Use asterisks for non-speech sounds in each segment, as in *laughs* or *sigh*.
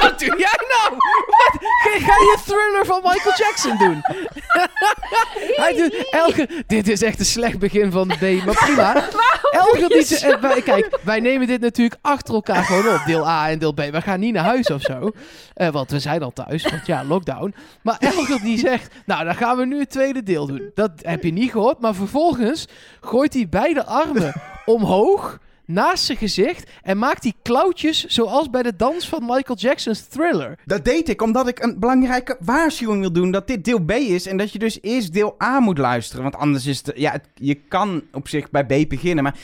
Wat doe jij nou? Wat? Ga, ga je thriller van Michael Jackson doen? *laughs* Hij doet elke... Dit is echt een slecht begin van de D, maar prima. *laughs* Elke die ze- eh, wij- Kijk, wij nemen dit natuurlijk achter elkaar gewoon op. Deel A en deel B. We gaan niet naar huis of zo. Eh, want we zijn al thuis, want ja, lockdown. Maar Elger die zegt, nou, dan gaan we nu het tweede deel doen. Dat heb je niet gehoord. Maar vervolgens gooit hij beide armen omhoog naast zijn gezicht en maakt hij klauwtjes zoals bij de dans van Michael Jackson's Thriller. Dat deed ik omdat ik een belangrijke waarschuwing wil doen dat dit deel B is en dat je dus eerst deel A moet luisteren. Want anders is het, ja, het- je kan op zich bij B beginnen, maar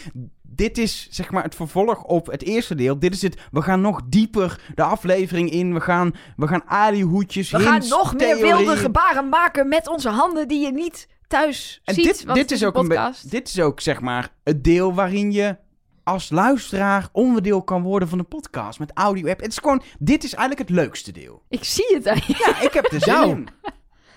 dit is zeg maar het vervolg op het eerste deel. Dit is het, we gaan nog dieper de aflevering in, we gaan, we gaan alihoedjes, We gaan nog meer theorieën. wilde gebaren maken met onze handen die je niet thuis En ziet. dit, want dit, het is ook een be- podcast. dit is ook zeg maar het deel waarin je als luisteraar onderdeel kan worden van de podcast met audio app. Het is gewoon, dit is eigenlijk het leukste deel. Ik zie het je. Ja, ik heb er zin Nou.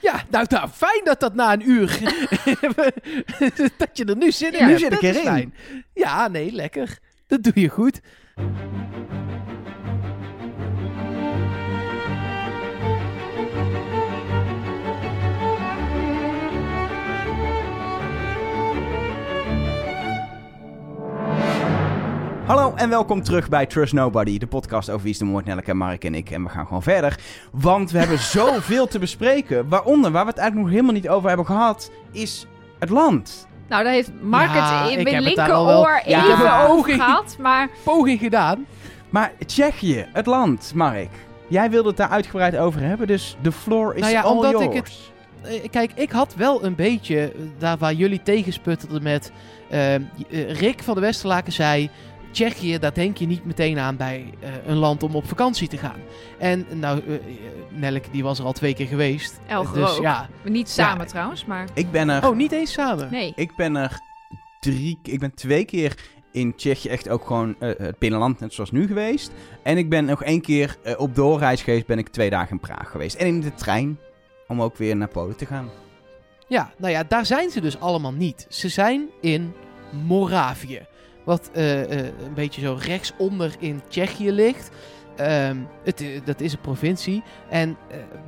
Ja, nou, nou, fijn dat dat na een uur... *laughs* dat je er nu zin in Ja, nu zit ik erin. Ja, nee, lekker. Dat doe je goed. Hallo en welkom terug bij Trust Nobody, de podcast over Wie is de Moord, Nelleke, Mark en ik. En we gaan gewoon verder, want we hebben *laughs* zoveel te bespreken. Waaronder, waar we het eigenlijk nog helemaal niet over hebben gehad, is het land. Nou, daar heeft Mark Ja, het in ik mijn heb het daar al wel- linkeroor Ja, even maar- over gehad. Maar Poging gedaan. Maar Tsjechië, het land, Mark. Jij wilde het daar uitgebreid over hebben, dus de floor is Nou ja, all omdat yours. ik het- Eh, Kijk, ik had wel een beetje, eh, daar waar jullie tegensputterden met... eh, Rick van de Westerlaken zei... Tsjechië, daar denk je niet meteen aan bij eh, een land om op vakantie te gaan. En nou, Nelleke die was er al twee keer geweest. Elger dus ja. niet samen Ja. trouwens, maar Ik ben er, Oh, niet eens samen. nee. ik ben er drie, ik ben twee keer in Tsjechië echt ook gewoon eh, het binnenland, net zoals nu geweest. En ik ben nog één keer op doorreis geweest, ben ik twee dagen in Praag geweest. En in de trein, om ook weer naar Polen te gaan. Ja, nou ja, daar zijn ze dus allemaal niet. Ze zijn in Moravië. Wat eh, eh, een beetje zo rechtsonder in Tsjechië ligt. Ehm, het, eh, dat is een provincie. En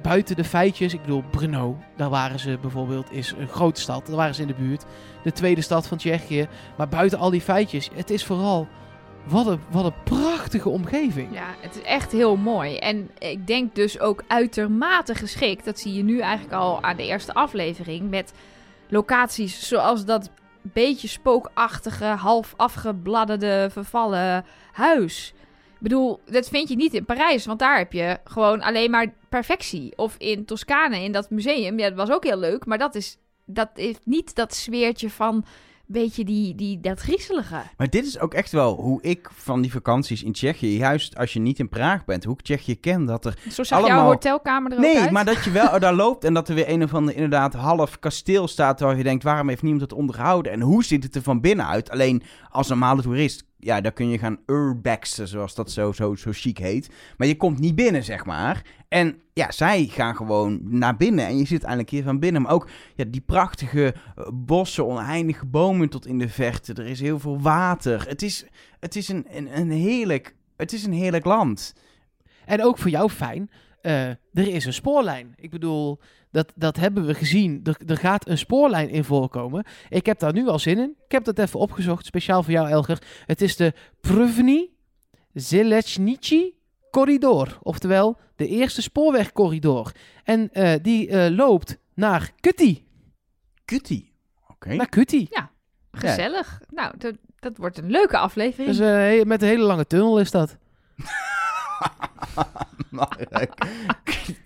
buiten de feitjes, ik bedoel, Brno, daar waren ze bijvoorbeeld, is een grote stad. Daar waren ze in de buurt. De tweede stad van Tsjechië. Maar buiten al die feitjes, het is vooral, wat een, wat een prachtige omgeving. Ja, het is echt heel mooi. En ik denk dus ook uitermate geschikt. Dat zie je nu eigenlijk al aan de eerste aflevering. Met locaties zoals dat beetje spookachtige, half afgebladderde, vervallen huis. Ik bedoel, dat vind je niet in Parijs. Want daar heb je gewoon alleen maar perfectie. Of in Toscane, in dat museum. Ja, dat was ook heel leuk. Maar dat, is, dat heeft niet dat sfeertje van... Beetje die, die, dat griezelige. Maar dit is ook echt wel hoe ik van die vakanties in Tsjechië, juist als je niet in Praag bent, hoe ik Tsjechië ken, dat er Zo zag Allemaal- jouw hotelkamer er ook Nee, uit. maar dat je wel daar loopt en dat er weer een of ander inderdaad half kasteel staat waar je denkt, waarom heeft niemand het onderhouden? En hoe ziet het er van binnen uit? Alleen als normale toerist, ja, daar kun je gaan urbexen, zoals dat zo, zo, zo chic heet. Maar je komt niet binnen, zeg maar. En ja, zij gaan gewoon naar binnen en je zit eindelijk hier van binnen. Maar ook ja, die prachtige eh, bossen, oneindige bomen tot in de verte. Er is heel veel water. Het is, het is, een, een, een, heerlijk, het is een heerlijk land. En ook voor jou fijn, eh, er is een spoorlijn. Ik bedoel, dat, dat hebben we gezien. Er, er gaat een spoorlijn in voorkomen. Ik heb daar nu al zin in. Ik heb dat even opgezocht, speciaal voor jou, Elger. Het is de Pruvni Zelechnici Corridor. Oftewel, de eerste spoorwegcorridor. En eh, die eh, loopt naar Kutti. Kutty. Oké. Naar Kutti. Gezellig. Nou, dat, dat wordt een leuke aflevering. Dus, met een hele lange tunnel is dat. *laughs* *laughs* Mark.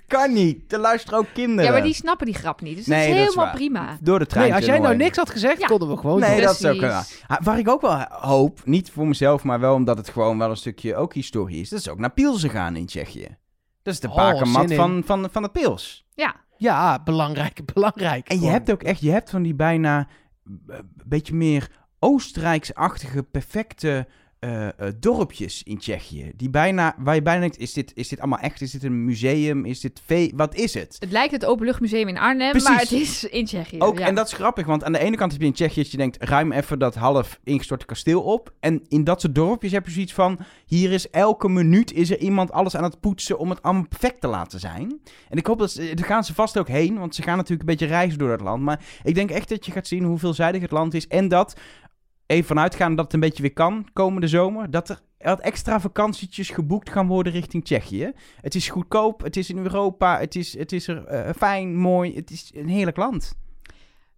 kan niet. Er luisteren ook kinderen. ja, maar die snappen die grap niet. Dus Nee, dat is dat is helemaal prima. Door de trein. Nee, als jij nou niks had gezegd, Ja. konden we gewoon Nee, dat is ook Precies. waar. Ik ook wel hoop, niet voor mezelf, maar wel omdat het gewoon wel een stukje ook historie is. Dat is ook naar Pielsen gaan in Tsjechië. Dat is de Oh, bakermat van, van, van het Pils. Ja, Ja, belangrijk, *laughs* belangrijk. En je hebt ook echt, je hebt van die bijna eh, een beetje meer Oostenrijks-achtige, perfecte eh, eh, dorpjes in Tsjechië. Die bijna, waar je bijna denkt, is dit, is dit allemaal echt? Is dit een museum? Is dit Wat is het? Het lijkt het Openluchtmuseum in Arnhem, Precies. maar het is in Tsjechië. Ook, ja. En dat is grappig, want aan de ene kant heb je in Tsjechië dat je denkt, ruim even dat half ingestorte kasteel op. En in dat soort dorpjes heb je zoiets van, hier is elke minuut is er iemand alles aan het poetsen om het allemaal perfect te laten zijn. En ik hoop dat, ze- daar gaan ze vast ook heen, want ze gaan natuurlijk een beetje reizen door dat land. Maar ik denk echt dat je gaat zien hoe veelzijdig het land is. En dat, even vanuitgaan dat het een beetje weer kan komende zomer, dat er wat extra vakantietjes geboekt gaan worden richting Tsjechië. Het is goedkoop, het is in Europa, het is, het is er eh, fijn, mooi, het is een heerlijk land.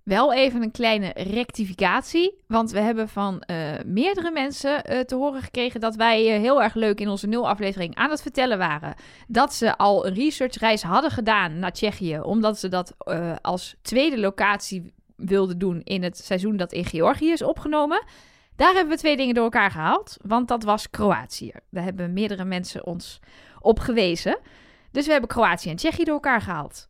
Wel even een kleine rectificatie. Want we hebben van eh, meerdere mensen eh, te horen gekregen dat wij heel erg leuk in onze nul-aflevering aan het vertellen waren. Dat ze al een researchreis hadden gedaan naar Tsjechië. Omdat ze dat als tweede locatie wilden doen in het seizoen dat in Georgië is opgenomen. Daar hebben we twee dingen door elkaar gehaald. Want dat was Kroatië. Daar hebben meerdere mensen ons op gewezen. Dus we hebben Kroatië en Tsjechië door elkaar gehaald.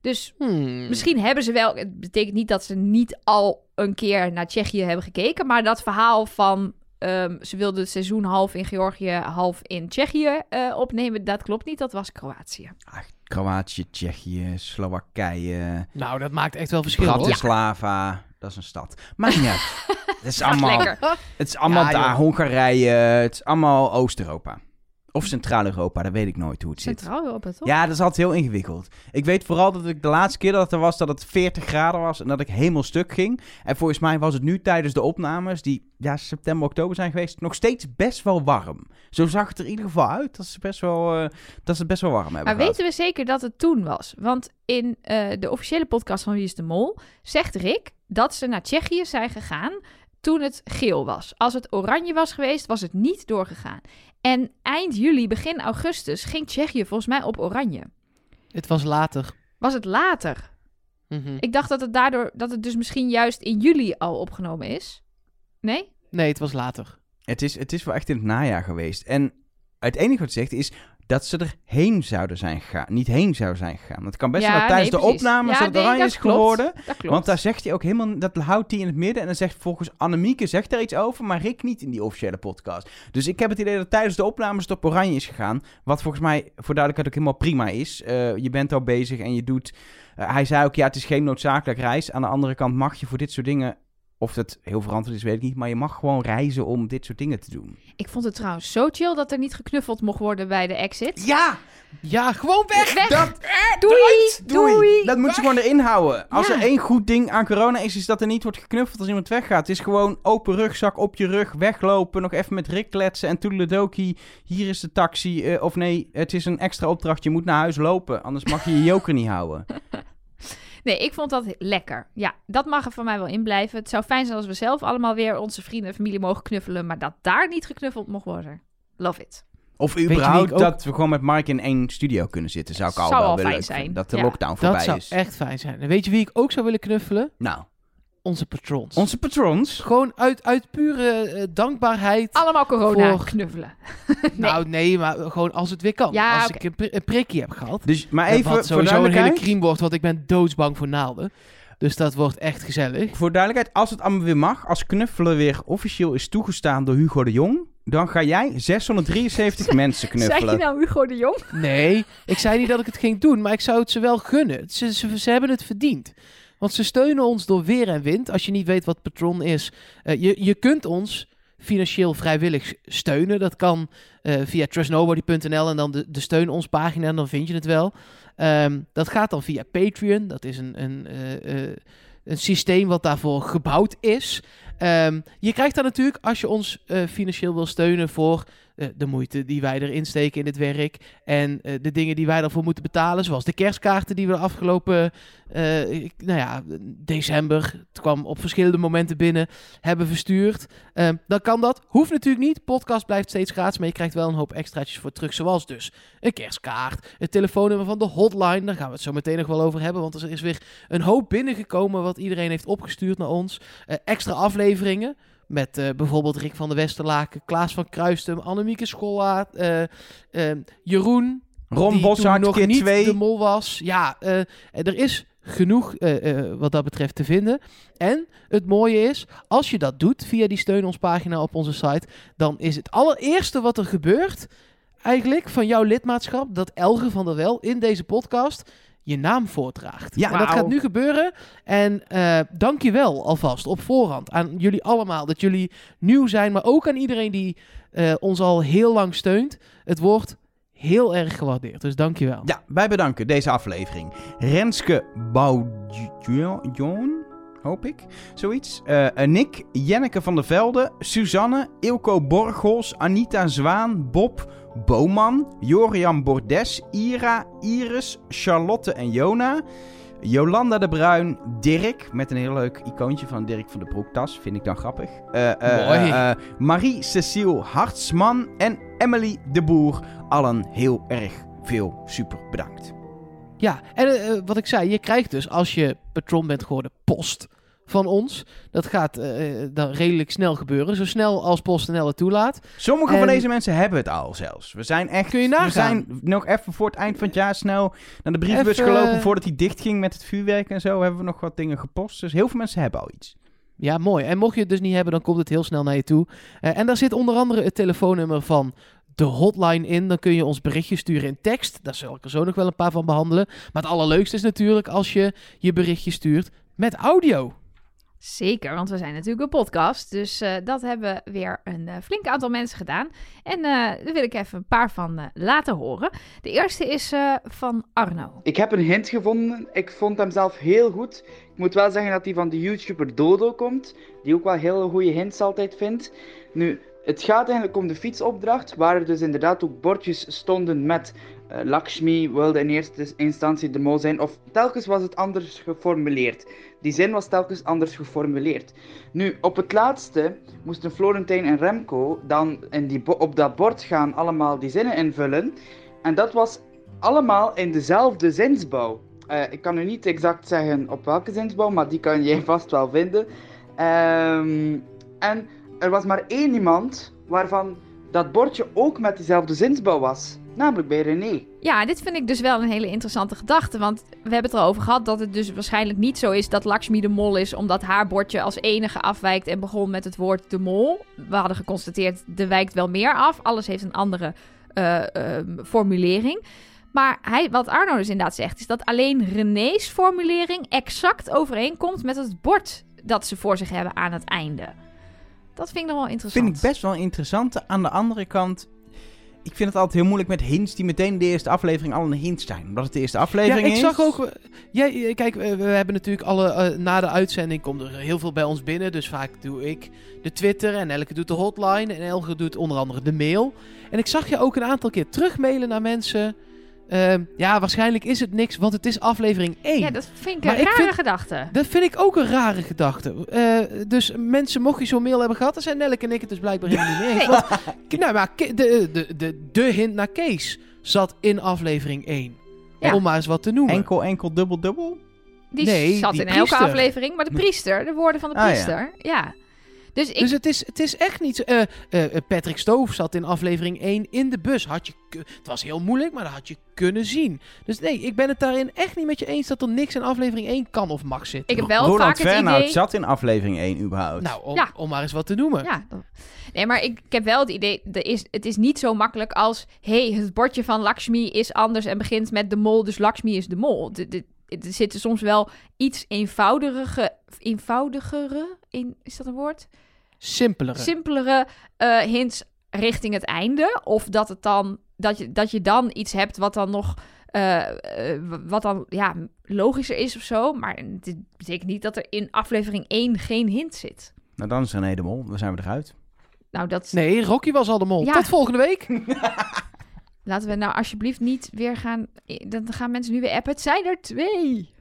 Dus Hmm. Misschien hebben ze wel. Het betekent niet dat ze niet al een keer naar Tsjechië hebben gekeken. Maar dat verhaal van. Ehm, ze wilden het seizoen half in Georgië, half in Tsjechië eh, opnemen. Dat klopt niet. Dat was Kroatië. Ach, Kroatië, Tsjechië, Slowakije, Nou, dat maakt echt wel verschil, hoor. Bratislava. Dat is een stad. Niet uit. *laughs* Het is allemaal, het is allemaal Ja, daar. joh. Hongarije, het is allemaal Oost-Europa. Of Centraal-Europa, dat weet ik nooit hoe het zit. Centraal Europa, toch? Ja, dat is altijd heel ingewikkeld. Ik weet vooral dat ik de laatste keer dat het er was, dat het 40 graden was en dat ik helemaal stuk ging. En volgens mij was het nu tijdens de opnames, die ja, september, oktober zijn geweest, nog steeds best wel warm. Zo zag het er in ieder geval uit dat ze, best wel, eh, dat ze best wel warm hebben Maar gehad. weten we zeker dat het toen was? Want in eh, de officiële podcast van Wie is de Mol zegt Rick dat ze naar Tsjechië zijn gegaan toen het geel was. Als het oranje was geweest, was het niet doorgegaan. En eind juli, begin augustus ging Tsjechië volgens mij op oranje. Het was later. Was het later? Mhm. Ik dacht dat het daardoor, dat het dus misschien juist in juli al opgenomen is. Nee? Nee, het was later. Het is, het is wel echt in het najaar geweest. En het enige wat het zegt is dat ze er heen zouden zijn gegaan. Niet heen zouden zijn gegaan. Het kan best Ja, dat tijdens nee, de opnames Ja, dat nee, oranje is klopt. geworden. Want daar zegt hij ook helemaal, dat houdt hij in het midden. En dan zegt volgens Annemieke, zegt daar iets over, maar Rick niet in die officiële podcast. Dus ik heb het idee dat tijdens de opnames het op oranje is gegaan. Wat volgens mij voor duidelijkheid ook helemaal prima is. Eh, je bent al bezig en je doet... eh, hij zei ook, ja, het is geen noodzakelijk reis. Aan de andere kant mag je voor dit soort dingen... Of dat heel verantwoord is, weet ik niet. Maar je mag gewoon reizen om dit soort dingen te doen. Ik vond het trouwens zo chill dat er niet geknuffeld mocht worden bij de exit. Ja! Ja, gewoon weg! Weg! Dat, doei, doei! Dat moet je gewoon erin houden. Als Ja. er één goed ding aan corona is, is dat er niet wordt geknuffeld als iemand weggaat. Het is gewoon open rugzak op je rug, weglopen, nog even met Rick kletsen en toedeledokie. Hier is de taxi. eh, of nee, het is een extra opdracht. Je moet naar huis lopen, anders mag je je joker niet houden. *laughs* Nee, ik vond dat lekker. Ja, dat mag er van mij wel in blijven. Het zou fijn zijn als we zelf allemaal weer onze vrienden en familie mogen knuffelen, maar dat daar niet geknuffeld mocht worden. Love it. Of überhaupt ook- dat we gewoon met Mark in één studio kunnen zitten. Zou ik al Zou wel al willen Dat de ja. lockdown voorbij Dat zou is. echt fijn zijn. En weet je wie ik ook zou willen knuffelen? Nou, Onze patrons. onze patrons. Gewoon uit, uit pure eh, dankbaarheid. Allemaal corona Voor- knuffelen. *laughs* Nou, nee, maar gewoon als het weer kan. Ja, als ik een, pri- een prikje heb gehad. Dus, maar even wat voor sowieso een hele crime wordt, want ik ben doodsbang voor naalden. Dus dat wordt echt gezellig. Voor duidelijkheid, als het allemaal weer mag, als knuffelen weer officieel is toegestaan door Hugo de Jong, dan ga jij 673 *laughs* mensen knuffelen. je nou Hugo de Jong? Nee, ik zei niet dat ik het ging doen, maar ik zou het ze wel gunnen. Ze, ze, ze hebben het verdiend. Want ze steunen ons door weer en wind. Als je niet weet wat patron is, eh, je, je kunt ons financieel vrijwillig steunen. Dat kan eh, via trustnobody.nl en dan de, de steun ons pagina en dan vind je het wel. Ehm, dat gaat dan via Patreon. Dat is een, een, eh, een systeem wat daarvoor gebouwd is. Ehm, je krijgt daar natuurlijk, als je ons eh, financieel wil steunen voor eh, de moeite die wij erin steken in dit werk. En eh, de dingen die wij daarvoor moeten betalen. Zoals de kerstkaarten die we de afgelopen nou ja, december. Het kwam op verschillende momenten binnen. Hebben verstuurd. Ehm, dan kan dat. Hoeft natuurlijk niet. Podcast blijft steeds gratis. Maar je krijgt wel een hoop extraatjes voor terug. Zoals dus een kerstkaart. Het telefoonnummer van de hotline. Daar gaan we het zo meteen nog wel over hebben. Want er is weer een hoop binnengekomen. Wat iedereen heeft opgestuurd naar ons. Extra afleveringen. Met eh, bijvoorbeeld Rick van der Westerlaken, Klaas van Kruistum, Annemieke Schollaert, eh, eh, Jeroen. Ron Boshart, nog niet 2. de mol was. Ja, er is genoeg wat dat betreft te vinden. En het mooie is, als je dat doet via die steun ons pagina op onze site, dan is het allereerste wat er gebeurt, eigenlijk van jouw lidmaatschap, dat Elge van der Wel in deze podcast je naam voordraagt. Ja. en dat gaat nu gebeuren. En eh dank je wel alvast op voorhand aan jullie allemaal dat jullie nieuw zijn, maar ook aan iedereen die eh, ons al heel lang steunt. Het wordt heel erg gewaardeerd, dus dank je wel. Ja, wij bedanken deze aflevering. Renske Boudion, hoop ik, zoiets. Eh, eh, Nick, Jenneke van der Velde, Suzanne, Ilko Borgels, Anita Zwaan, Bob, Boman, Jorian Bordes, Ira, Iris, Charlotte en Jona. Jolanda de Bruin, Dirk, met een heel leuk icoontje van Dirk van de Broektas, vind ik dan grappig. Eh, eh, eh, eh, Marie-Cecile Hartsman en Emily de Boer. Allen heel erg veel super bedankt. Ja, en wat ik zei, je krijgt dus als je patron bent geworden post van ons. Dat gaat eh, eh, dan redelijk snel gebeuren, zo snel als PostNL het toelaat. Sommige van deze mensen hebben het al zelfs. We zijn echt. Kun je nagaan? We zijn nog even voor het eind van het jaar snel naar de brievenbus Even- gelopen voordat hij dicht ging met het vuurwerk en zo. Hebben we nog wat dingen gepost. Dus heel veel mensen hebben al iets. Ja, mooi. En mocht je het dus niet hebben, dan komt het heel snel naar je toe. Eh, en daar zit onder andere het telefoonnummer van de hotline in. Dan kun je ons berichtje sturen in tekst. Daar zal ik er zo nog wel een paar van behandelen. Maar het allerleukste is natuurlijk als je je berichtje stuurt met audio. Zeker, want we zijn natuurlijk een podcast. Dus eh, dat hebben weer een eh, flink aantal mensen gedaan. En eh, daar wil ik even een paar van laten horen. De eerste is van Arno. Ik heb een hint gevonden. Ik vond hem zelf heel goed. Ik moet wel zeggen dat hij van de YouTuber Dodo komt. Die ook wel hele goede hints altijd vindt. Nu, het gaat eigenlijk om de fietsopdracht. Waar er dus inderdaad ook bordjes stonden met Lakshmi wilde in eerste instantie de mol zijn. Of telkens was het anders geformuleerd. Die zin was telkens anders geformuleerd. Nu, op het laatste moesten Florentijn en Remco dan in die op dat bord gaan allemaal die zinnen invullen. En dat was allemaal in dezelfde zinsbouw. Eh, ik kan u niet exact zeggen op welke zinsbouw, maar die kan jij *laughs* vast wel vinden. Ehm, en er was maar één iemand waarvan dat bordje ook met diezelfde zinsbouw was. Namelijk bij René. Ja, dit vind ik dus wel een hele interessante gedachte. Want we hebben het erover gehad dat het dus waarschijnlijk niet zo is dat Lakshmi de mol is. Omdat haar bordje als enige afwijkt en begon met het woord de mol. We hadden geconstateerd, er wijkt wel meer af. Alles heeft een andere eh, ehm, formulering. Maar hij, wat Arno dus inderdaad zegt, is dat alleen René's formulering exact overeenkomt met het bord dat ze voor zich hebben aan het einde. Dat vind ik nog wel interessant. Vind ik best wel interessant. Aan de andere kant. Ik vind het altijd heel moeilijk met hints die meteen de eerste aflevering al een hint zijn. Omdat het de eerste Ja, aflevering ik is. zag ook. Ja, ja, kijk, we, we hebben natuurlijk alle. eh, na de uitzending komt er heel veel bij ons binnen. Dus vaak doe ik de Twitter en Elke doet de hotline. En Elke doet onder andere de mail. En ik zag je ook een aantal keer terugmailen naar mensen. Ehm, ja, waarschijnlijk is het niks, want het is aflevering 1. Ja, dat vind ik Maar een ik rare vind- gedachte. Dat vind ik ook een rare gedachte. Eh, dus mensen, mocht je zo'n mail hebben gehad, dan zijn Nelke en ik het dus blijkbaar helemaal niet mee eens. Nee. Want, *laughs* nou, maar de, de, de, de hint naar Kees zat in aflevering 1. Ja. Om maar eens wat te noemen. Enkel, enkel, dubbel, dubbel. Die Nee, zat die in elke aflevering, maar de priester, de woorden van de Ah, ja. priester. ja. Dus ik, Dus het is, het is echt niet... eh, eh, Patrick Stoof zat in aflevering 1 in de bus. Had je, het was heel moeilijk, maar dat had je kunnen zien. Dus nee, ik ben het daarin echt niet met je eens dat er niks in aflevering 1 kan of mag zitten. ik heb wel Roland vaak het Fernhout idee... zat in aflevering 1 überhaupt. Nou, om, Ja. om maar eens wat te noemen. Ja, nee, maar ik, ik heb wel het idee, er is, het is niet zo makkelijk als... hey, het bordje van Lakshmi is anders en begint met de mol, dus Lakshmi is de mol. De, de, er zitten soms wel iets eenvoudigere... Eenvoudigere? In, is dat een woord? Simpelere. simpelere eh, hints richting het einde. Of dat, het dan, dat, je, dat je dan iets hebt wat dan nog. eh, eh, wat dan ja, logischer is of zo. Maar dit betekent niet dat er in aflevering 1 geen hint zit. Nou, dan is René de Mol. Dan zijn we eruit. Nou, dat Nee, Rocky was al de mol. Ja. Tot volgende week. *laughs* *laughs* laten we nou alsjeblieft niet weer gaan. Dan gaan mensen nu weer appen. Het zijn er twee.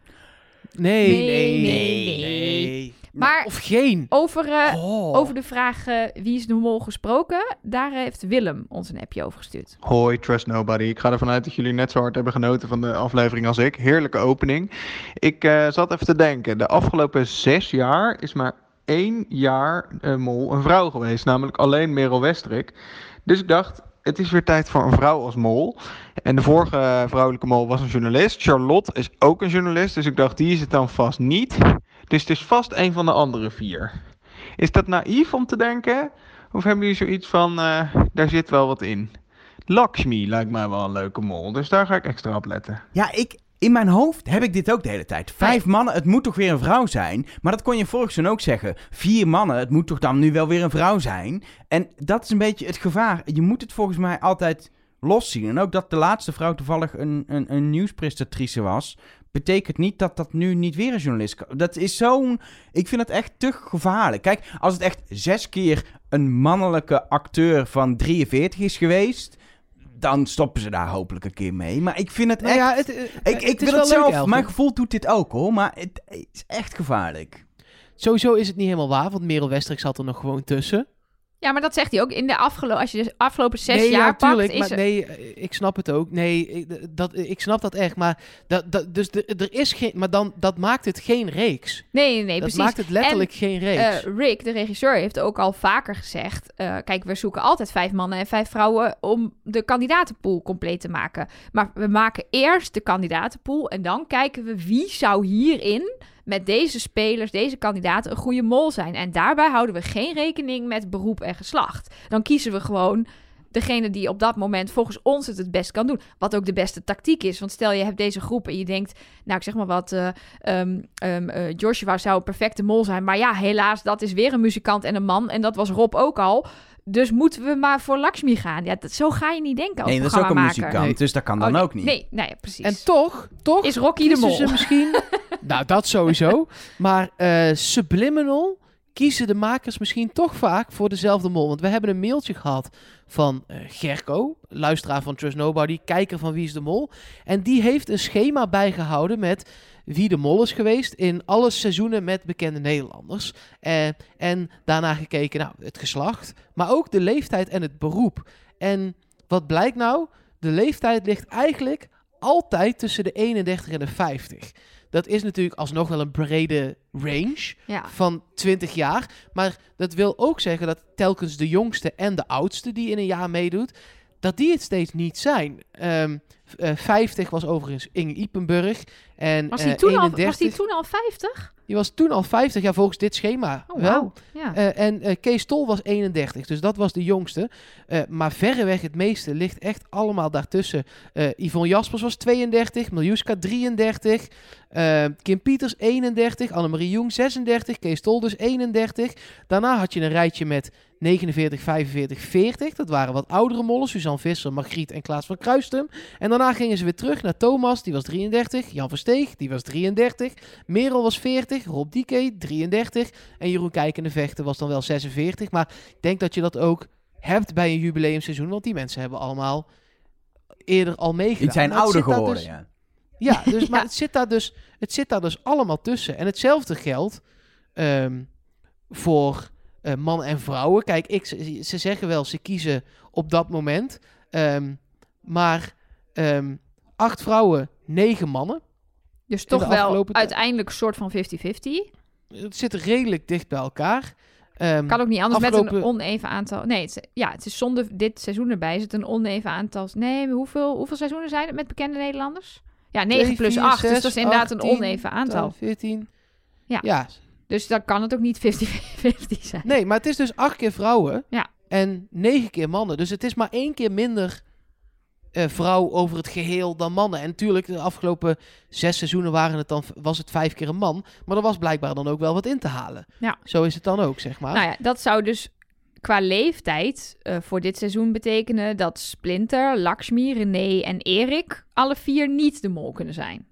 Nee, Nee, nee, nee, nee. Maar- Of geen. Over, eh, Oh. over de vraag wie is de mol gesproken. Daar heeft Willem ons een appje over gestuurd. Hoi, Trust Nobody. Ik ga ervan uit dat jullie net zo hard hebben genoten van de aflevering als ik. Heerlijke opening. Ik eh, zat even te denken. De afgelopen zes jaar is maar één jaar eh, mol een vrouw geweest. Namelijk alleen Merel Westrik. Dus ik dacht, het is weer tijd voor een vrouw als mol. En de vorige vrouwelijke mol was een journalist. Charlotte is ook een journalist, dus ik dacht, die is het dan vast niet. Dus het is vast een van de andere vier. Is dat naïef om te denken? Of hebben jullie zoiets van, eh, daar zit wel wat in? Lakshmi lijkt mij wel een leuke mol, dus daar ga ik extra op letten. Ja, ik, in mijn hoofd heb ik dit ook de hele tijd. Vijf mannen, het moet toch weer een vrouw zijn? Maar dat kon je vorig seizoen ook zeggen. Vier mannen, het moet toch dan nu wel weer een vrouw zijn? En dat is een beetje het gevaar. Je moet het volgens mij altijd loszien. En ook dat de laatste vrouw toevallig een, een, een nieuwspresentatrice was... betekent niet dat dat nu niet weer een journalist kan. Dat is zo'n... Ik vind het echt te gevaarlijk. Kijk, als het echt zes keer een mannelijke acteur van 43 is geweest... dan stoppen ze daar hopelijk een keer mee. Maar ik vind het Nou echt... ja, het, eh, Ik, ik het wil het zelf, mijn gevoel doet dit ook hoor, maar het is echt gevaarlijk. Sowieso is het niet helemaal waar, want Merel Westrik zat er nog gewoon tussen. Ja, maar dat zegt hij ook. In de afgelopen, als je de afgelopen zes nee, jaar ja, pakt, tuurlijk, is maar nee, ik snap het ook. Nee, ik, dat, ik snap dat echt, maar dat, dat, dus de, er is geen, maar dan dat maakt het geen reeks. Nee, nee, nee, dat precies. maakt het letterlijk geen reeks. Eh, Rick, de regisseur, heeft ook al vaker gezegd: eh, kijk, we zoeken altijd vijf mannen en vijf vrouwen om de kandidatenpool compleet te maken. Maar we maken eerst de kandidatenpool en dan kijken we wie zou hierin met deze spelers, deze kandidaten, een goede mol zijn. En daarbij houden we geen rekening met beroep en geslacht. Dan kiezen we gewoon degene die op dat moment volgens ons het het best kan doen. Wat ook de beste tactiek is. Want stel je hebt deze groep en je denkt, nou ik zeg maar wat, eh, ehm, ehm, eh, Joshua zou een perfecte mol zijn. Maar ja, helaas, dat is weer een muzikant en een man. En dat was Rob ook al. Dus moeten we maar voor Lakshmi gaan. Ja, dat, zo ga je niet denken als Nee, dat is ook een muzikant, Nee. dus dat kan dan Oh, nee, ook niet. Nee, precies. en toch, toch is Rocky de mol. ze misschien... *laughs* nou, dat sowieso. *laughs* Maar eh, subliminal kiezen de makers misschien toch vaak voor dezelfde mol. Want we hebben een mailtje gehad van eh, Gerco, luisteraar van Trust Nobody, kijker van Wie is de Mol. En die heeft een schema bijgehouden met wie de mol is geweest in alle seizoenen met bekende Nederlanders. Eh, en daarna gekeken, nou, het geslacht, maar ook de leeftijd en het beroep. En wat blijkt nou? De leeftijd ligt eigenlijk altijd tussen de 31 en de 50. Dat is natuurlijk alsnog wel een brede range Ja. van 20 jaar. Maar dat wil ook zeggen dat telkens de jongste en de oudste die in een jaar meedoet, dat die het steeds niet zijn. Ehm, v- eh, 50 was overigens Inge Ipenburg. En Was die, eh, toen al, 31, was die toen al 50? die was toen al 50 jaar volgens dit schema. Oh, wel. wauw. Ja. Eh, en Kees Tol was 31, dus dat was de jongste. Maar verreweg het meeste ligt echt allemaal daartussen. Yvonne Jaspers was 32, Miljuska 33, eh, Kim Pieters 31, Annemarie Jong 36, Kees Tol dus 31. Daarna had je een rijtje met 49, 45, 40. Dat waren wat oudere mollen, Suzanne Visser, Margriet en Klaas van Kruistum. En daarna gingen ze weer terug naar Thomas, die was 33, Jan Versteeg, die was 33, Merel was 40, Rob Dieke 33 en Jeroen Kijkende Vechten was dan wel 46. Maar ik denk dat je dat ook hebt bij een jubileumseizoen, want die mensen hebben allemaal eerder al meegedaan. Die zijn ouder geworden, dus- ja. ja, *laughs* dus, maar het zit, daar dus, het zit daar dus allemaal tussen. En hetzelfde geldt ehm, voor eh, mannen en vrouwen. Kijk, ik, ze, ze zeggen wel, ze kiezen op dat moment. Ehm, maar ehm, acht vrouwen, negen mannen. dus toch wel afgelopen uiteindelijk een soort van 50-50. Het zit redelijk dicht bij elkaar. Ehm, Kan ook niet anders met een afgelopen- oneven aantal. Nee, het, is- ja, het is zonder dit seizoen erbij. Is het een oneven aantal. Nee, hoeveel, hoeveel seizoenen zijn het met bekende Nederlanders? Ja, 9 twee, plus vier, 8. dus dat is inderdaad een oneven aantal. 12, 14. Ja. ja, Dus dan kan het ook niet 50-50 zijn. Nee, maar het is dus acht keer vrouwen Ja. en negen keer mannen. Dus het is maar één keer minder eh, vrouw over het geheel dan mannen. En natuurlijk, de afgelopen zes seizoenen waren het dan, was het vijf keer een man. Maar er was blijkbaar dan ook wel wat in te halen. Ja. Zo is het dan ook, zeg maar. Nou ja, dat zou dus qua leeftijd eh, voor dit seizoen betekenen dat Splinter, Lakshmi, René en Erik alle vier niet de mol kunnen zijn.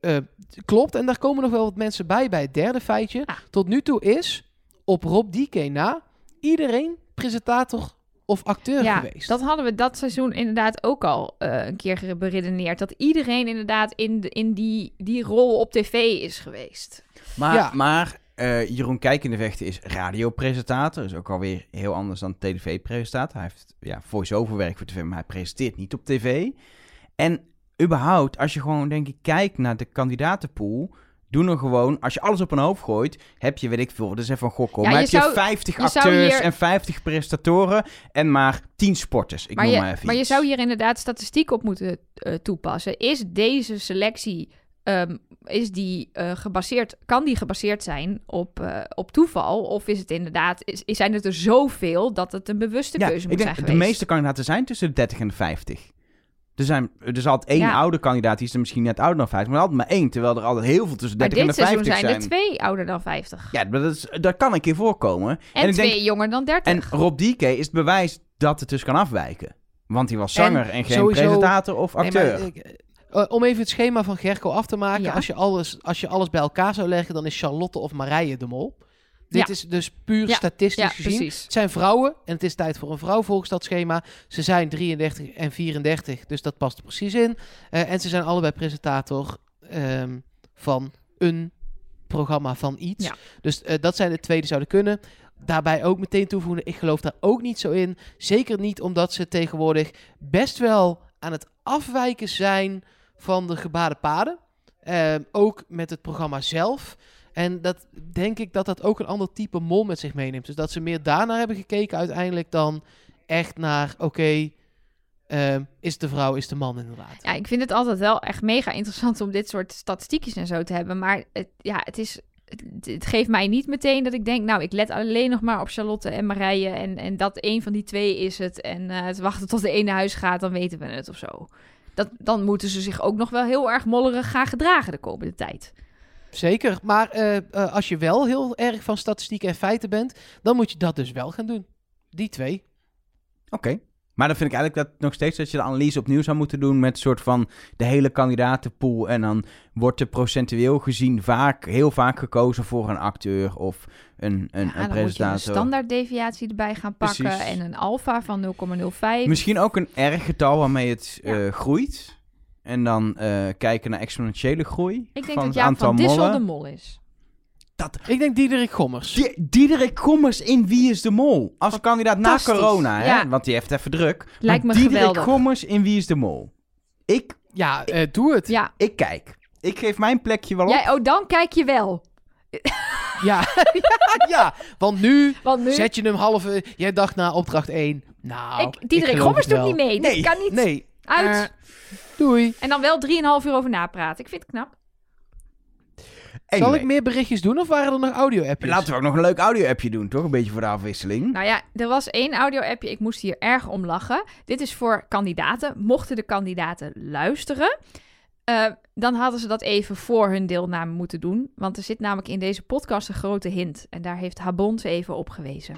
Eh, klopt, en daar komen nog wel wat mensen bij bij het derde feitje. Ah. Tot nu toe is, op Rob Dieke na, iedereen presentator of acteur ja, geweest. dat hadden we dat seizoen inderdaad ook al eh, een keer beredeneerd. Dat iedereen inderdaad in, de, in die, die rol op tv is geweest. Maar, Ja. maar eh, Jeroen Kijkende Vechten is radiopresentator. is ook alweer heel anders dan tv-presentator. Hij heeft ja, voice-over werk voor tv, maar hij presenteert niet op tv. En überhaupt, als je gewoon denk ik kijkt naar de kandidatenpool... Doe nou gewoon, als je alles op een hoofd gooit, heb je, weet ik veel, dus even een gokkel. Ja, maar je heb je zou- 50 je zou acteurs hier- en 50 presentatoren en maar 10 sporters. Ik maar, noem je, maar even maar je zou hier inderdaad statistiek op moeten eh, toepassen. Is deze selectie, ehm, is die, eh, gebaseerd, kan die gebaseerd zijn op, eh, op toeval? Of is het inderdaad, is, zijn het er zoveel dat het een bewuste Ja, keuze ik moet denk, zijn de geweest? meeste kandidaten zijn tussen de 30 en de 50. Er, zijn, er is altijd één Ja. oude kandidaat, die is er misschien net ouder dan 50, maar altijd maar één. Terwijl er altijd heel veel tussen maar 30 en dit de seizoen 50 zijn zijn. er twee ouder dan 50. Ja, dat, is, dat kan een keer voorkomen. en ik twee denk, jonger dan 30. en Rob DK is het bewijs dat het dus kan afwijken. Want hij was zanger en, geen sowieso- presentator of Nee, acteur. maar, ik- eh, om even het schema van Gerco af te maken. Ja. Als, je alles, als je alles bij elkaar zou leggen, dan is Charlotte of Marije de mol. Dit Ja. is dus puur Ja, statistisch ja, gezien. precies. Het zijn vrouwen en het is tijd voor een vrouw volgens dat schema. Ze zijn 33 en 34, dus dat past er precies in. Eh, en ze zijn allebei presentator ehm, van een programma van iets. Dus eh, dat zijn de twee die zouden kunnen. Daarbij ook meteen toevoegen, ik geloof daar ook niet zo in. Zeker niet omdat ze tegenwoordig best wel aan het afwijken zijn van de gebaarde paden. Ehm, ook met het programma zelf. En dat denk ik dat dat ook een ander type mol met zich meeneemt. Dus dat ze meer daarnaar hebben gekeken uiteindelijk dan echt naar, oké, ehm, is de vrouw, is de man inderdaad. Ja, ik vind het altijd wel echt mega interessant om dit soort statistiekjes en zo te hebben. Maar het, ja, het, is, het, geeft mij niet meteen dat ik denk, nou, ik let alleen nog maar op Charlotte en Marije. En, en dat een van die twee is het. En eh, het wachten tot de ene huis gaat, dan weten we het of zo. Dat, dan moeten ze zich ook nog wel heel erg mollerig gaan gedragen de komende tijd. Zeker, maar eh, eh, als je wel heel erg van statistieken en feiten bent, dan moet je dat dus wel gaan doen. Die twee. Oké. Maar dan vind ik eigenlijk dat nog steeds dat je de analyse opnieuw zou moeten doen met een soort van de hele kandidatenpool. En dan wordt er procentueel gezien vaak, heel vaak gekozen voor een acteur of een, een, Ja, een dan moet je een presentator. standaarddeviatie erbij gaan pakken Precies. en een alfa van 0,05. Misschien ook een erg getal waarmee het Ja. eh, groeit. En dan eh, kijken naar exponentiële groei. ik denk van dat het Jaap aantal van Dissel mollen. de mol is. Dat, Ik denk Diederik Gommers. Die- Diederik Gommers in Wie is de Mol? Als kandidaat na Fantastisch. corona, hè? Ja. Want die heeft even druk. Lijkt Maar me Diederik geweldig. Gommers in Wie is de Mol? Ik, Ja, eh, doe het. Ja, ik kijk. Ik geef mijn plekje wel op. jij, oh, dan kijk je wel. *laughs* *laughs* Ja, want nu Want nu... zet je hem halve... Jij dacht na opdracht 1. Nou, ik, Diederik geloof Gommers het doet wel. niet mee. Nee. Dit kan niet Nee. Uit. Eh, doei. En dan wel 3,5 uur over napraten. Ik vind het knap. Zal ik meer berichtjes doen of waren er nog audio-appjes? Laten we ook nog een leuk audio-appje doen, toch? Een beetje voor de afwisseling. Nou ja, er was één audio-appje. Ik moest hier erg om lachen. Dit is voor kandidaten. Mochten de kandidaten luisteren... eh, dan hadden ze dat even voor hun deelname moeten doen. Want er zit namelijk in deze podcast een grote hint. En daar heeft Habon ze even op gewezen.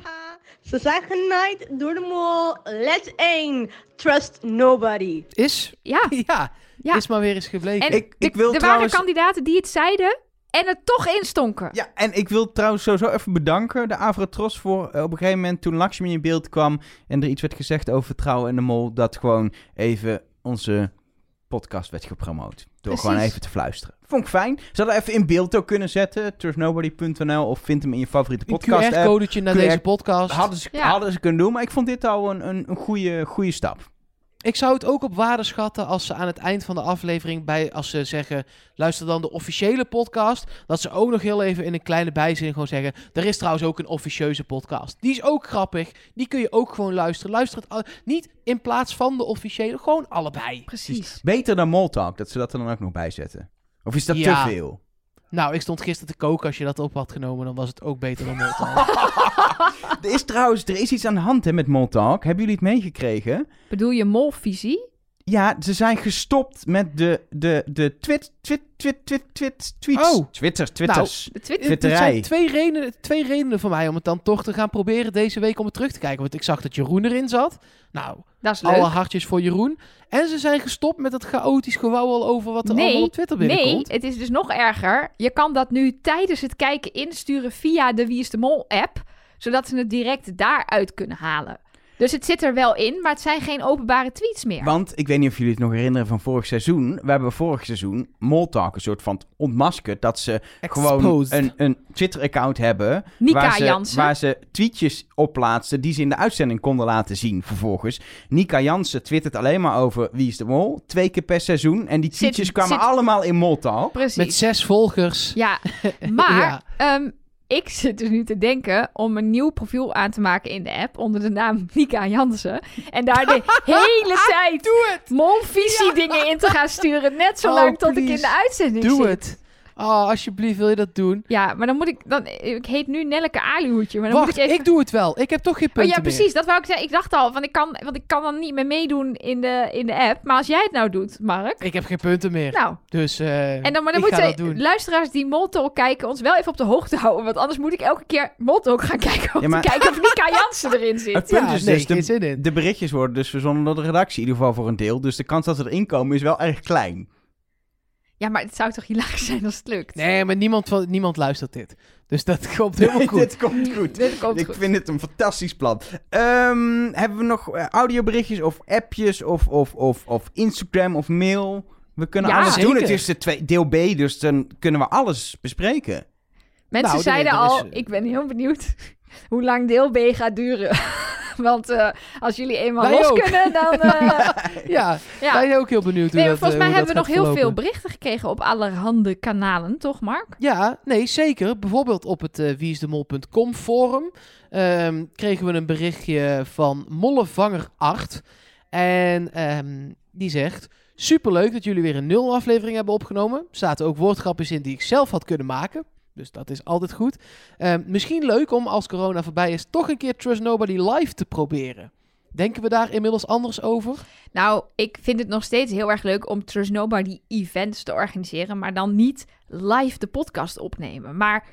Ze zijn genaaid door de mol. Les 1. Trust nobody. Is? Ja, *laughs* Ja, Ja. is maar weer eens gebleken. en Ik- ik de- wil er trouwens- waren kandidaten die het zeiden en het toch instonken. Ja, en ik wil trouwens sowieso even bedanken de Avrotros voor eh, op een gegeven moment toen Lakshmi in beeld kwam en er iets werd gezegd over vertrouwen en de mol, dat gewoon even onze podcast werd gepromoot. Door Precies. gewoon even te fluisteren. Vond ik fijn. Ze hadden even in beeld ook kunnen zetten, trustnobody.nl of vind hem in je favoriete een podcast app. QR-codetje naar QR deze podcast. Hadden ze, Ja. hadden ze kunnen doen, maar ik vond dit al een, een, een goede, goede stap. Ik zou het ook op waarde schatten als ze aan het eind van de aflevering, bij, als ze zeggen, luister dan de officiële podcast, dat ze ook nog heel even in een kleine bijzin gewoon zeggen, er is trouwens ook een officieuze podcast. Die is ook grappig, die kun je ook gewoon luisteren. Luister het al- niet in plaats van de officiële, gewoon allebei. Precies. Beter dan Moltalk, dat ze dat er dan ook nog bij zetten. Of is dat Ja. te veel? Nou, ik stond gisteren te koken, als je dat op had genomen, dan was het ook beter dan Moltalk. *laughs* Er is trouwens er is iets aan de hand hè, met Moltalk. Hebben jullie het meegekregen? Bedoel je molvisie? Ja, ze zijn gestopt met de, de, de twit, twit, twit, twit, twit, tweets. Oh. Twitters, twitters. De Twitter? Het Twitterij. zijn twee redenen, twee redenen voor mij om het dan toch te gaan proberen deze week om het terug te kijken. Want ik zag dat Jeroen erin zat. Nou, Dat is leuk. alle hartjes voor Jeroen. En ze zijn gestopt met het chaotisch gewauwel over wat er Nee, allemaal op Twitter Nee, binnenkomt. het is dus nog erger. Je kan dat nu tijdens het kijken insturen via de Wie is de Mol app. Zodat ze het direct daaruit kunnen halen. Dus het zit er wel in, maar het zijn geen openbare tweets meer. Want ik weet niet of jullie het nog herinneren van vorig seizoen. We hebben vorig seizoen Moltalk een soort van ontmaskerd. Dat ze gewoon een, een Twitter-account hebben. Nika waar ze, Jansen. Waar ze tweetjes op plaatsten die ze in de uitzending konden laten zien vervolgens. Nika Jansen twittert alleen maar over Wie is de Mol. Twee keer per seizoen. En die Zit- tweetjes kwamen zit- allemaal in Moltalk. Precies. Met zes volgers. Ja, *laughs* maar Ja. ehm, ik zit dus nu te denken om een nieuw profiel aan te maken in de app onder de naam *laughs* Nika Jansen. En daar de *laughs* hele tijd molvisie dingen in te gaan sturen. Net zo Oh, lang tot ik in de uitzending Doe zit. het. Oh, alsjeblieft, wil je dat doen? Ja, maar dan moet ik... Dan, ik heet nu Nelleke Alihoedje, maar dan Wacht, moet ik even... ik doe het wel. Ik heb toch geen Oh, punten ja, meer. precies. Dat wou ik zeggen. Ik dacht al, want ik kan, want ik kan dan niet meer meedoen in de, in de app. Maar als jij het nou doet, Mark. Ik heb geen punten meer. Nou, Dus eh en dan, maar dan ik ga dat moeten doen. luisteraars die Moltalk kijken ons wel even op de hoogte houden. Want anders moet ik elke keer Moltalk gaan kijken om Ja, maar- te kijken of Nika Jansen erin Het zit. punt Ja, is nee, dus, geen de, zin in. de berichtjes worden dus verzonnen door de redactie. In ieder geval voor een deel. Dus de kans dat ze erin komen is wel erg klein. Ja, maar het zou toch hilarisch *laughs* zijn als het lukt. Nee, maar niemand, van, niemand luistert dit. Dus dat *laughs* komt helemaal goed. Dit komt goed. *laughs* Dit komt ik goed. vind het een fantastisch plan. Ehm, hebben we nog eh, audioberichtjes of appjes of, of, of, of Instagram of mail? We kunnen Ja, alles doen. Het is de twee, deel B, dus dan kunnen we alles bespreken. Mensen Nou, zeiden er is- al, ik ben heel benieuwd hoe lang deel B gaat duren. *laughs* Want eh, als jullie eenmaal Wij los ook. kunnen, dan... *laughs* eh, Ja, ja. wij zijn ook heel benieuwd hoe Nee, dat, volgens eh, mij hoe hebben we nog heel veel berichten gekregen op allerhande kanalen, toch Mark? Ja, nee, zeker. Bijvoorbeeld op het wieisdemol.com forum ehm, kregen we een berichtje van Mollevanger Art. En ehm, die zegt... Superleuk dat jullie weer een nul aflevering hebben opgenomen. Er zaten ook woordgrapjes in die ik zelf had kunnen maken. Dus dat is altijd goed. Ehm, misschien leuk om als corona voorbij is... toch een keer Trust Nobody live te proberen. Denken we daar inmiddels anders over? Nou, ik vind het nog steeds heel erg leuk om Trust Nobody events te organiseren, maar dan niet live de podcast opnemen. Maar,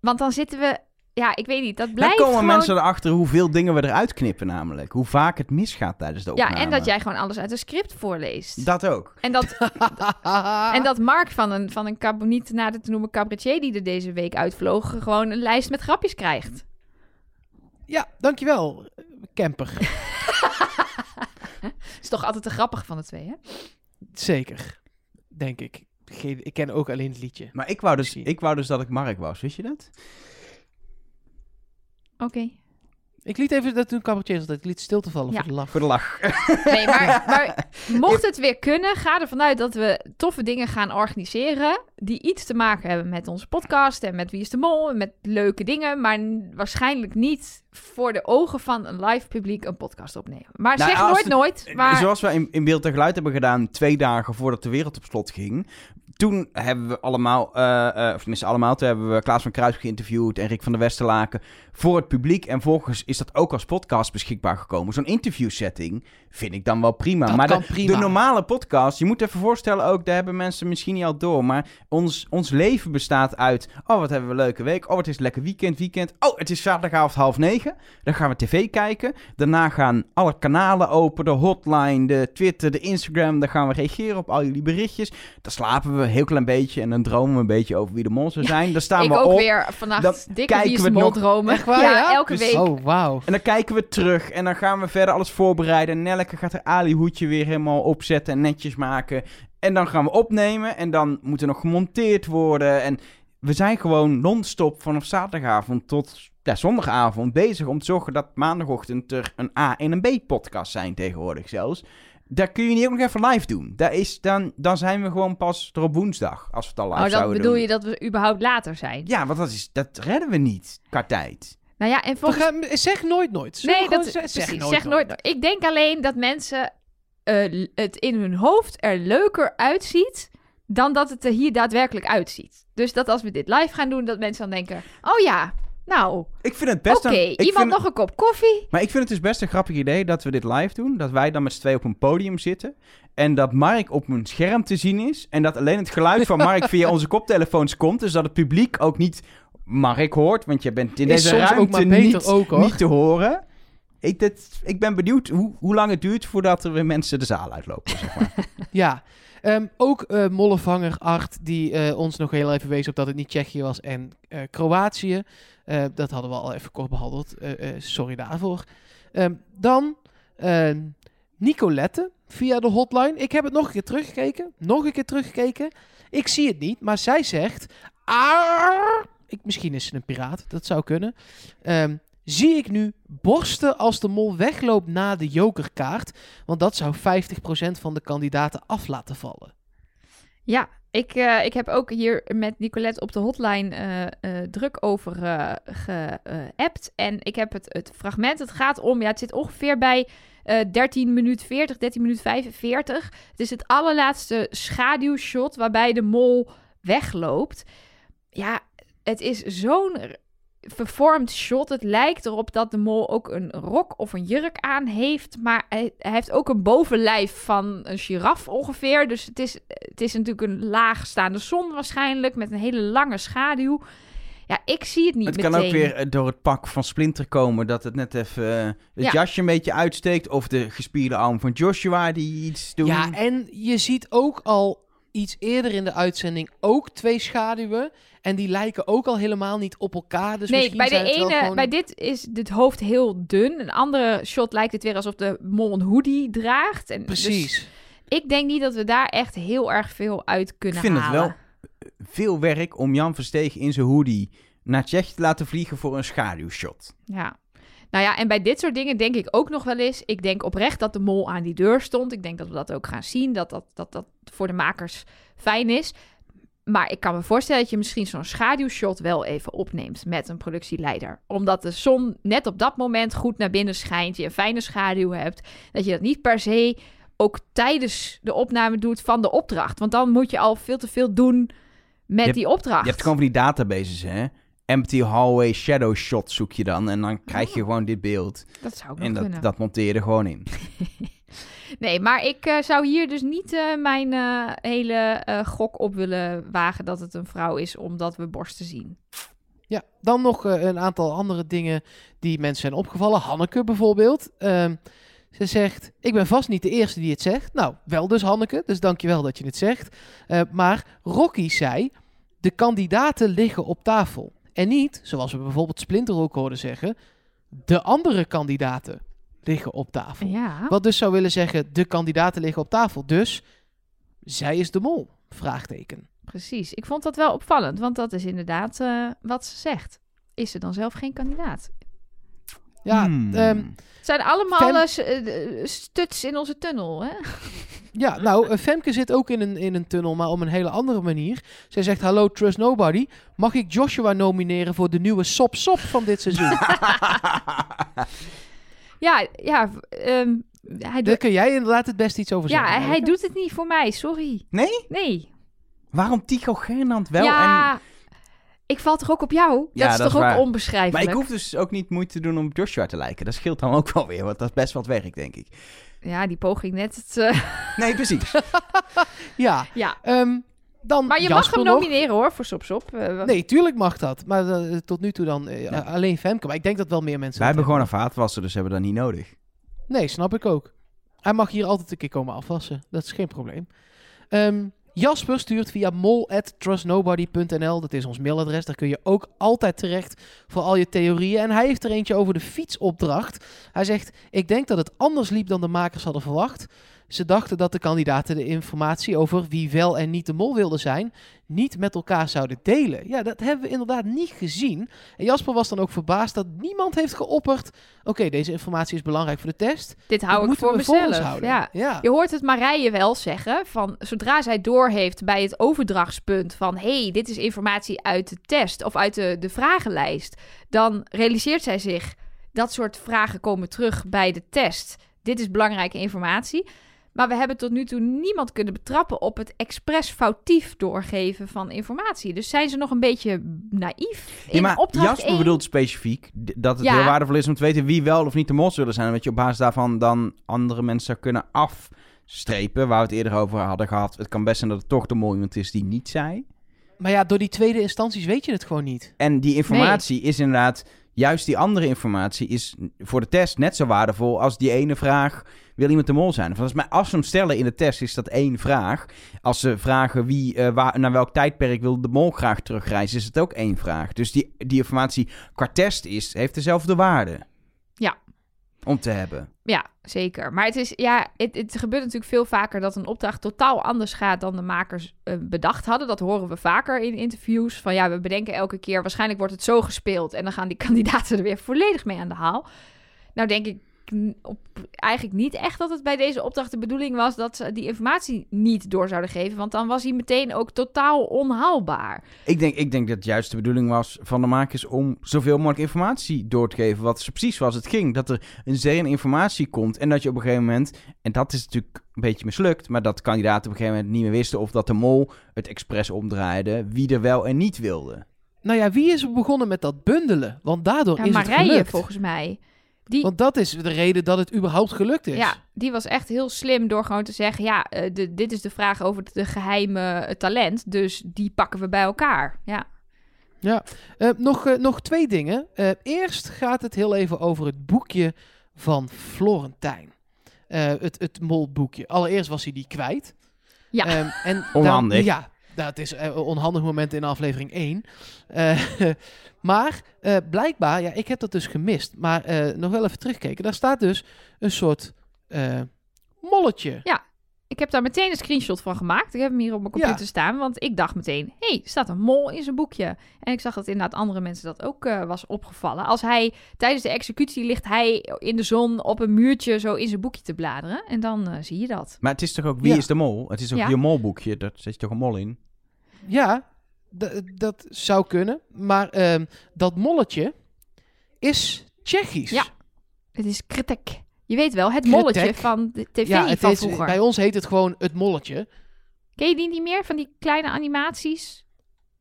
want dan zitten we, ja, ik weet niet, dat Dan blijft komen gewoon... mensen erachter hoeveel dingen we eruit knippen namelijk. Hoe vaak het misgaat tijdens de Ja, opname. en dat jij gewoon alles uit een script voorleest. Dat ook. En dat, *laughs* en dat Mark van een, van een cab- niet nader te noemen cabaretier die er deze week uitvloog, gewoon een lijst met grapjes krijgt. Ja, dankjewel, camper. *laughs* Is toch altijd de grappige van de twee, hè? Zeker, denk ik. Geen, ik ken ook alleen het liedje. Maar ik wou, dus, ik wou dus dat ik Mark was, wist je dat? Oké. Ik liet even dat toen cabaretier zat, ik liet stil te vallen Ja. voor de lach. Voor de lach. *laughs* Nee, maar, *laughs* maar mocht het weer kunnen, ga ervan uit dat we toffe dingen gaan organiseren. Die iets te maken hebben met onze podcast en met Wie is de Mol. En met leuke dingen. Maar waarschijnlijk niet voor de ogen van een live publiek een podcast opnemen. Maar Nou, zeg nooit de- nooit. Maar Zoals we in, in Beeld en Geluid hebben gedaan, twee dagen voordat de wereld op slot ging. Toen hebben we allemaal, eh, of tenminste allemaal, toen hebben we Klaas van Kruis geïnterviewd en Rick van der Westerlaken voor het publiek. En volgens is dat ook als podcast beschikbaar gekomen. Zo'n interviewsetting vind ik dan wel prima. Dat maar de, prima. de normale podcast, je moet even voorstellen ook, daar hebben mensen misschien niet al door. Maar ons, ons leven bestaat uit, oh wat hebben we een leuke week. Oh het is lekker weekend, weekend. Oh het is zaterdagavond half negen. Dan gaan we tv kijken. Daarna gaan alle kanalen open, de hotline, de Twitter, de Instagram. Dan gaan we reageren op al jullie berichtjes. Dan slapen we heel klein beetje en dan dromen we een beetje over wie de monsters zijn. Dan staan *laughs* ik we ook op. weer vannacht dikke kijken Wie is we de het Mol nog- dromen. Echt waar, ja, ja? elke Dus- week. Oh, wauw. En dan kijken we terug en dan gaan we verder alles voorbereiden. Nelleke gaat haar Ali-hoedje weer helemaal opzetten en netjes maken. En dan gaan we opnemen en dan moet er nog gemonteerd worden. En we zijn gewoon non-stop vanaf zaterdagavond tot ja, zondagavond bezig om te zorgen dat maandagochtend er een A- en een B-podcast zijn tegenwoordig zelfs. Daar kun je niet ook nog even live doen. Daar is dan, dan zijn we gewoon pas er op woensdag, als we het al live Oh, dan zouden bedoel doen. je dat we überhaupt later zijn? Ja, want dat, is, dat redden we niet qua tijd. Nou ja, en volgens gaan- zeg nooit nooit. Zullen Nee, dat gewoon precies, ze- zeg, nooit, nooit. Ik denk alleen dat mensen eh, het in hun hoofd er leuker uitziet dan dat het er hier daadwerkelijk uitziet. Dus dat als we dit live gaan doen, dat mensen dan denken: oh ja, nou, Ik vind het best oké, een... ik iemand vind- nog een kop koffie? Maar ik vind het dus best een grappig idee dat we dit live doen. Dat wij dan met z'n tweeën op een podium zitten. En dat Mark op een scherm te zien is. En dat alleen het geluid van *laughs* Mark via onze koptelefoons komt. Dus dat het publiek ook niet Mark hoort. Want je bent in Is deze soms ruimte ook niet, ook, niet te horen. Ik, dit, ik ben benieuwd hoe, hoe lang het duurt voordat er weer mensen de zaal uitlopen. Zeg maar. *laughs* Ja. Ehm, ook eh Mollevanger Art, die eh, ons nog heel even wees op dat het niet Tsjechië was en eh, Kroatië. Eh, dat hadden we al even kort behandeld. Eh, eh, sorry daarvoor. Ehm, dan ehm, Nicolette via de hotline. Ik heb het nog een keer teruggekeken. Nog een keer teruggekeken. Ik zie het niet, maar zij zegt... Ik, misschien is ze een piraat, dat zou kunnen. Ehm, zie ik nu borsten als de mol wegloopt na de jokerkaart? Want dat zou 50% van de kandidaten af laten vallen. Ja, ik, eh, ik heb ook hier met Nicolette op de hotline eh, eh, druk over geappt. en ik heb het, het fragment, het gaat om, ja, het zit ongeveer bij eh 13 minuut 40, 13 minuut 45. Het is het allerlaatste schaduwshot waarbij de mol wegloopt. Ja, het is zo'n vervormd shot. Het lijkt erop dat de mol ook een rok of een jurk aan heeft. Maar hij, hij heeft ook een bovenlijf van een giraf ongeveer. Dus het is, het is natuurlijk een laagstaande zon waarschijnlijk. Met een hele lange schaduw. Ja, ik zie het niet Het meteen. kan ook weer eh, door het pak van Splinter komen dat het net even eh, het Ja. jasje een beetje uitsteekt. Of de gespierde arm van Joshua die iets doet. Ja, en je ziet ook al iets eerder in de uitzending ook twee schaduwen. En die lijken ook al helemaal niet op elkaar. Dus nee, bij de ene, gewoon- bij dit is het hoofd heel dun. Een andere shot lijkt het weer alsof de mol een hoodie draagt. En dus Precies. ik denk niet dat we daar echt heel erg veel uit kunnen Ik vind het halen. wel veel werk om Jan Versteeg in zijn hoodie naar Tsjechië te laten vliegen voor een schaduwshot. Ja. Nou ja, en bij dit soort dingen denk ik ook nog wel eens. Ik denk oprecht dat de mol aan die deur stond. Ik denk dat we dat ook gaan zien. Dat dat, dat, dat voor de makers fijn is. Maar ik kan me voorstellen dat je misschien zo'n schaduwshot wel even opneemt met een productieleider. Omdat de zon net op dat moment goed naar binnen schijnt. Je een fijne schaduw hebt. Dat je dat niet per se ook tijdens de opname doet van de opdracht. Want dan moet je al veel te veel doen met die opdracht. Je hebt gewoon van die databases, hè? Empty hallway shadow shot zoek je dan. En dan krijg je gewoon dit beeld. Dat zou ook nog En dat, kunnen. dat monteer je er gewoon in. *laughs* Nee, maar ik eh, zou hier dus niet eh, mijn eh, hele eh, gok op willen wagen dat het een vrouw is, omdat we borsten zien. Ja, dan nog eh, een aantal andere dingen die mensen zijn opgevallen. Hanneke bijvoorbeeld. Ehm, ze zegt, ik ben vast niet de eerste die het zegt. Nou, wel dus Hanneke, dus dankjewel dat je het zegt. Eh, maar Rocky zei, de kandidaten liggen op tafel. En niet, zoals we bijvoorbeeld Splinter ook hoorden zeggen, de andere kandidaten liggen op tafel. Ja. Wat dus zou willen zeggen, de kandidaten liggen op tafel. Dus, zij is de mol? Vraagteken. Precies. Ik vond dat wel opvallend, want dat is inderdaad eh, wat ze zegt. Is ze dan zelf geen kandidaat? Ja, Hmm. ehm, Het zijn allemaal Fem- eh, eh, eh, stuts in onze tunnel, hè? *laughs* Ja, nou, Femke zit ook in een, in een tunnel, maar op een hele andere manier. Zij zegt, hallo, Trust Nobody. Mag ik Joshua nomineren voor de nieuwe Sop Sop van dit seizoen? *laughs* Ja, ja. ehm, hij Daar kun jij inderdaad het best iets over ja, zeggen. hij, hij doet het niet voor mij, sorry. Nee? Nee. Waarom Tycho Gernand wel? ja, En... ik val toch ook op jou? Ja, dat is dat is toch ook waar. onbeschrijfelijk? Maar ik hoef dus ook niet moeite te doen om Joshua te lijken. Dat scheelt dan ook wel weer, want dat is best wat werk, denk ik. Ja, die poging net. Het, eh, *laughs* Nee, precies. *laughs* Ja, ja. ehm, dan Maar je Jasper mag hem nog. nomineren hoor, voor Sop Sop. Eh, Nee, tuurlijk mag dat. Maar eh, tot nu toe dan alleen Femke. Maar ik denk dat wel meer mensen... Wij hebben gewoon een vaatwasser, dus hebben we dat niet nodig. Nee, snap ik ook. Hij mag hier altijd een keer komen afwassen. Dat is geen probleem. Ehm, Jasper stuurt via mol.trustnobody.nl. Dat is ons mailadres. Daar kun je ook altijd terecht voor al je theorieën. En hij heeft er eentje over de fietsopdracht. Hij zegt, ik denk dat het anders liep dan de makers hadden verwacht. Ze dachten dat de kandidaten de informatie over wie wel en niet de mol wilden zijn, niet met elkaar zouden delen. Ja, dat hebben we inderdaad niet gezien. En Jasper was dan ook verbaasd dat niemand heeft geopperd. Oké, deze informatie is belangrijk voor de test. dit hou ik voor mezelf. Ja. ja. Je hoort het Marije wel zeggen, van zodra zij doorheeft bij het overdrachtspunt van hey, dit is informatie uit de test of uit de, de vragenlijst, dan realiseert zij zich dat soort vragen komen terug bij de test. Dit is belangrijke informatie. Maar we hebben tot nu toe niemand kunnen betrappen op het expres foutief doorgeven van informatie. Dus zijn ze nog een beetje naïef in Ja, maar opdracht Jasper 1? bedoelt specifiek dat het Ja. heel waardevol is om te weten wie wel of niet de mol zullen zijn. En dat je op basis daarvan dan andere mensen zou kunnen afstrepen. Waar we het eerder over hadden gehad. Het kan best zijn dat het toch de mol iemand is die niet zei. Maar ja, door die tweede instanties weet je het gewoon niet. En die informatie is inderdaad, juist die andere informatie is voor de test net zo waardevol als die ene vraag, wil iemand de mol zijn? Volgens mij, als ze hem stellen in de test, is dat één vraag. Als ze vragen wie, eh, waar, naar welk tijdperk wil de mol graag terugreizen, is het ook één vraag. Dus die, die informatie qua test is, heeft dezelfde waarde. Om te hebben. Ja, zeker. Maar het, is, ja, het, het gebeurt natuurlijk veel vaker dat een opdracht totaal anders gaat dan de makers eh, bedacht hadden. Dat horen we vaker in interviews. Van ja, we bedenken elke keer, waarschijnlijk wordt het zo gespeeld. En dan gaan die *laughs* kandidaten er weer volledig mee aan de haal. Nou denk ik op, eigenlijk niet echt dat het bij deze opdracht de bedoeling was dat ze die informatie niet door zouden geven. Want dan was hij meteen ook totaal onhaalbaar. Ik denk, ik denk dat het juist de bedoeling was van de makers om zoveel mogelijk informatie door te geven. Wat precies was het ging. Dat er een zee aan informatie komt. En dat je op een gegeven moment, en dat is natuurlijk een beetje mislukt, maar dat kandidaten op een gegeven moment niet meer wisten of dat de mol het expres omdraaide. Wie er wel en niet wilde. Nou ja, wie is er begonnen met dat bundelen? Want daardoor Ja, is het Marije gelukt. volgens mij. Die, Want dat is de reden dat het überhaupt gelukt is. Ja, die was echt heel slim door gewoon te zeggen: ja, eh, de, dit is de vraag over de geheime eh, talent, dus die pakken we bij elkaar. Ja, Eh, nog, nog twee dingen. Eh, eerst gaat het heel even over het boekje van Florentijn. Eh, het, het molboekje. Allereerst was hij die kwijt. Ja. Ehm, en *laughs* Onhandig. Dan, ja, dat is eh, een onhandig moment in aflevering 1. Eh, *laughs* maar eh, blijkbaar, ja, ik heb dat dus gemist. Maar nog wel even terugkijken. Daar staat dus een soort molletje. Ik heb daar meteen een screenshot van gemaakt. Ik heb hem hier op mijn computer Ja. staan, want ik dacht meteen: hé, hey, staat een mol in zijn boekje. En ik zag dat inderdaad andere mensen dat ook eh, was opgevallen. Als hij tijdens de executie ligt hij in de zon op een muurtje zo in zijn boekje te bladeren. En dan eh, zie je dat. Maar het is toch ook, wie Ja. is de mol? Het is Ja. je molboekje, daar zet je toch een mol in? Ja, dat zou kunnen. Maar ehm, dat molletje is Tsjechisch. Ja, Het is kritek. Je weet wel, het molletje van de tv Ja, het van is, vroeger. bij ons heet het gewoon het molletje. Ken je die niet meer? Van die kleine animaties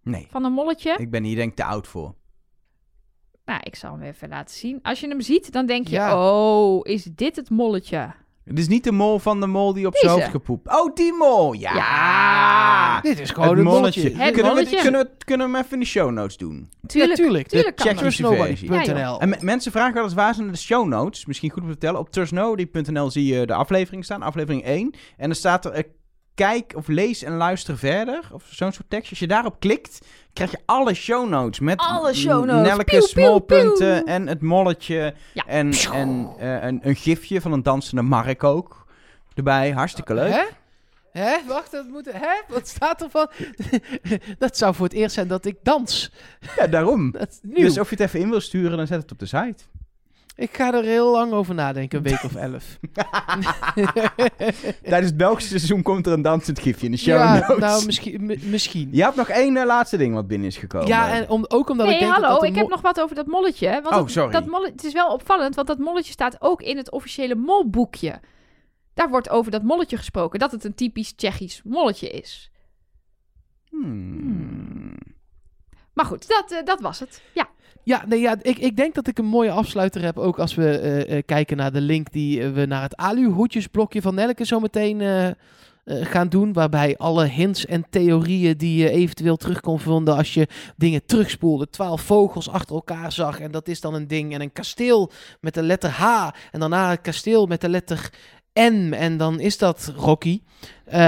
Nee, van een molletje? ik ben hier denk ik te oud voor. Nou, ik zal hem even laten zien. Als je hem ziet, dan denk je... Ja. Oh, is dit het molletje? Het is niet de mol van de mol die op zijn hoofd gepoept. Oh, die mol! Ja! Ja. Dit is gewoon Het het molletje. molletje. Het kunnen, molletje. We, kunnen, we, kunnen we hem even in de show notes doen? Tuurlijk, ja, tuurlijk. tuurlijk kan Check. Trustnobody.nl En me- mensen vragen wel eens waar zijn de show notes? Misschien goed om te vertellen. Op trustnody.nl zie je de aflevering staan, aflevering 1. En dan staat er eh, kijk of lees en luister verder. Of zo'n soort tekst. Als je daarop klikt, krijg je alle show notes. Met Alle show notes. Nelke smolpunten en het molletje. Ja. En, en eh, een, een gifje van een dansende Mark ook. Erbij, hartstikke leuk. Hè? Hè? Wacht, dat moet... Hè? Wat staat er van? *laughs* dat zou voor het eerst zijn dat ik dans. Ja, daarom. *laughs* Dat is nieuw. Dus of je het even in wil sturen, dan zet het op de site. Ik ga er heel lang over nadenken, een week of elf. *laughs* Tijdens het Belgische seizoen komt er een dansend gifje in de show ja, notes. nou, misschien. mi- misschien. Je hebt nog één eh, laatste ding wat binnen is gekomen. Ja, en om, ook omdat Nee, ik denk hallo, dat dat ik heb nog wat over dat molletje. Want Oh, dat, sorry. Dat molle, het is wel opvallend, want dat molletje staat ook in het officiële molboekje. Daar wordt over dat molletje gesproken, dat het een typisch Tsjechisch molletje is. Hmm. Maar goed, dat, eh, dat was het. Ja, Ja, nee, ja ik, ik denk dat ik een mooie afsluiter heb. Ook als we eh, eh, kijken naar de link die eh, we naar het aluhoedjesblokje van Nelke zo meteen gaan doen. Waarbij alle hints en theorieën die je eventueel terug kon vinden als je dingen terugspoelde. Twaalf vogels achter elkaar zag en dat is dan een ding. En een kasteel met de letter H. En daarna een kasteel met de letter N. En dan is dat Rocky. Ehm,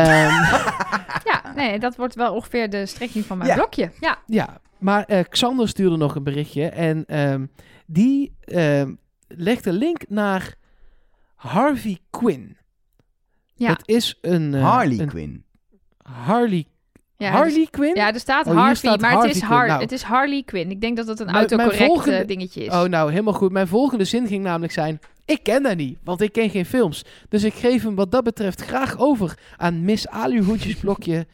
*laughs* ja nee, dat wordt wel ongeveer de strekking van mijn Ja. blokje. Ja, Ja, maar eh, Xander stuurde nog een berichtje en ehm, die ehm legt een link naar Harvey Quinn. Ja. Het is een... eh, Harley een Quinn. Harley, ja Harley Quinn? Ja, er staat Oh, Harvey, staat maar Harvey het, is. Har Nou. het is Harley Quinn. Ik denk dat het een Mijn- mijn autocorrect volgende- eh, dingetje is. Oh, nou, helemaal goed. Mijn volgende zin ging namelijk zijn... Ik ken dat niet, want ik ken geen films. Dus ik geef hem wat dat betreft graag over aan Miss Aluhoedjesblokje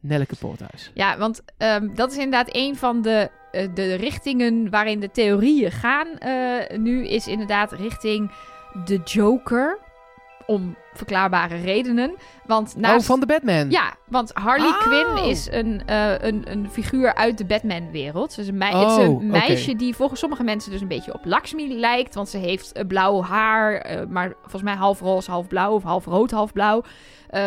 Nelleke Poorthuis. Ja, want ehm, dat is inderdaad een van de, eh, de richtingen waarin de theorieën gaan. eh, nu is inderdaad richting de Joker. Om verklaarbare redenen. Want naast... Oh, van de Batman. Ja, want Harley Oh. Quinn is een, eh, een, een figuur uit de Batman-wereld. Dus een mei- het is Oh, een meisje die volgens sommige mensen dus een beetje op Lakshmi lijkt. Want ze heeft eh, blauw haar, eh, maar volgens mij half roze, half blauw. Of half rood, half blauw.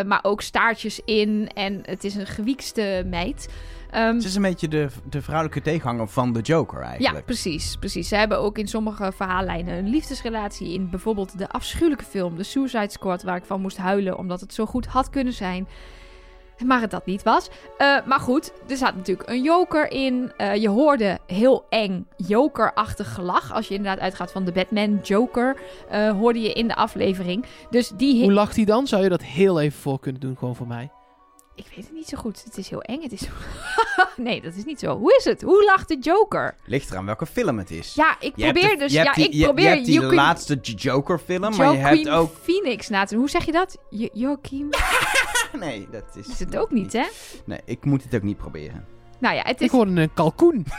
Maar ook staartjes in. En het is een gewiekste meid. Ehm, Het is een beetje de, de vrouwelijke tegenhanger van de Joker ja, eigenlijk. precies, precies. Ze hebben ook in sommige verhaallijnen een liefdesrelatie. In bijvoorbeeld de afschuwelijke film The Suicide Squad, waar ik van moest huilen omdat het zo goed had kunnen zijn. maar het dat niet was. Eh, maar goed, er zat natuurlijk een joker in. Eh, je hoorde heel eng jokerachtig gelach. Als je inderdaad uitgaat van de Batman Joker, eh, hoorde je in de aflevering. Dus die. Hoe lacht hij dan? Zou je dat heel even voor kunnen doen, gewoon voor mij? Ik weet het niet zo goed. Het is heel eng. Het is... *laughs* nee, dat is niet zo. Hoe is het? Hoe lacht de Joker? Ligt eraan welke film het is. Ja, ik Je probeer de- dus... je hebt Ja, die- ik je- probeer... Je hebt die Joaquin- laatste Joker film, maar je hebt ook... Phoenix na te... Hoe zeg je dat? Jo Joaquin... *laughs* Nee, dat is... Is het ook niet, hè? Nee, ik moet het ook niet proberen. Nou ja, het Ik is... hoorde een kalkoen. *laughs*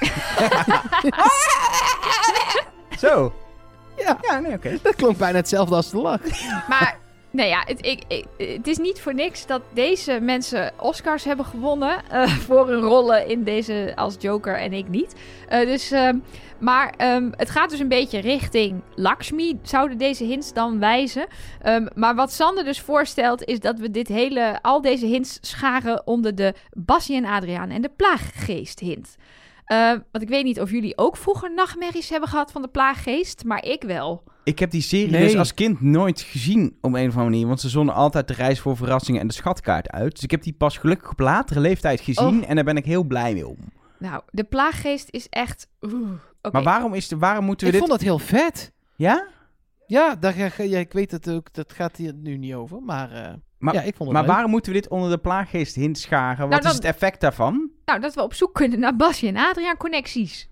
Zo. Ja. Ja, nee, oké. Dat klonk bijna hetzelfde als de lach. Maar, nou ja, het, ik, het is niet voor niks dat deze mensen Oscars hebben gewonnen eh, *laughs* voor hun rollen in deze als Joker en ik niet. Eh, dus, ehm, maar ehm, het gaat dus een beetje richting Lakshmi, zouden deze hints dan wijzen. Ehm, maar wat Sander dus voorstelt, is dat we dit hele, al deze hints scharen onder de Bassie en Adriaan en de plaaggeest hint. Eh, want ik weet niet of jullie ook vroeger nachtmerries hebben gehad van de plaaggeest, maar ik wel. Ik heb die serie Nee. dus als kind nooit gezien op een of andere manier. Want ze zonden altijd de reis voor verrassingen en de schatkaart uit. Dus ik heb die pas gelukkig op latere leeftijd gezien. En daar ben ik heel blij mee om. Nou, de plaaggeest is echt. Oeh, oké. Maar waarom, is de, waarom moeten we Ik dit... vond dat heel vet. Ja? Ja, daar, ga- ja, ik weet het ook. Dat gaat hier nu niet over. Maar, eh, Maar, ja, ik vond het maar leuk. waarom moeten we dit onder de plaaggeest hint scharen? Wat Nou, is het effect daarvan? Nou, dat we op zoek kunnen naar Basje en Adriaan connecties.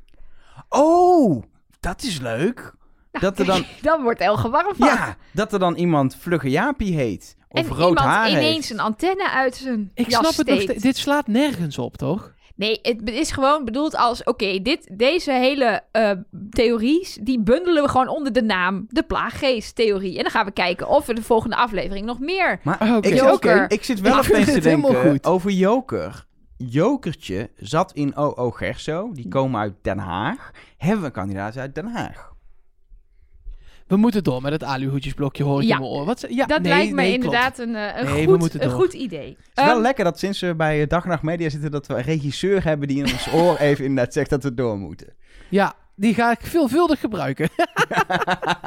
Oh, dat is leuk. Nou, Dat er *laughs* dan... dan wordt Elge warm van. Ja, dat er dan iemand Vlugge Jaapie heet. Of en rood iemand haar ineens heeft. een antenne uit zijn Ik jas snap het nog steeds. Dit slaat nergens op, toch? Nee, het is gewoon bedoeld als... Oké, dit deze hele eh theorie... die bundelen we gewoon onder de naam... de plaaggeest-theorie. En dan gaan we kijken of we de volgende aflevering nog meer... Maar Ah, oké. ik, Joker. ik zit wel opeens te denken goed. over Joker. Jokertje zat in OO Gerso. Die komen uit Den Haag. Hebben we een kandidaat uit Den Haag? We moeten door met het aluhoedjesblokje, hoor ik Ja. in mijn oor. Wat, ja, dat nee, lijkt nee, klopt. inderdaad een, eh, een, Nee, goed, een goed idee. Het is wel Ehm, lekker dat sinds we bij Dag en Nacht Media zitten... dat we een regisseur hebben die in ons oor *laughs* even inderdaad zegt dat we door moeten. Ja, die ga ik veelvuldig gebruiken.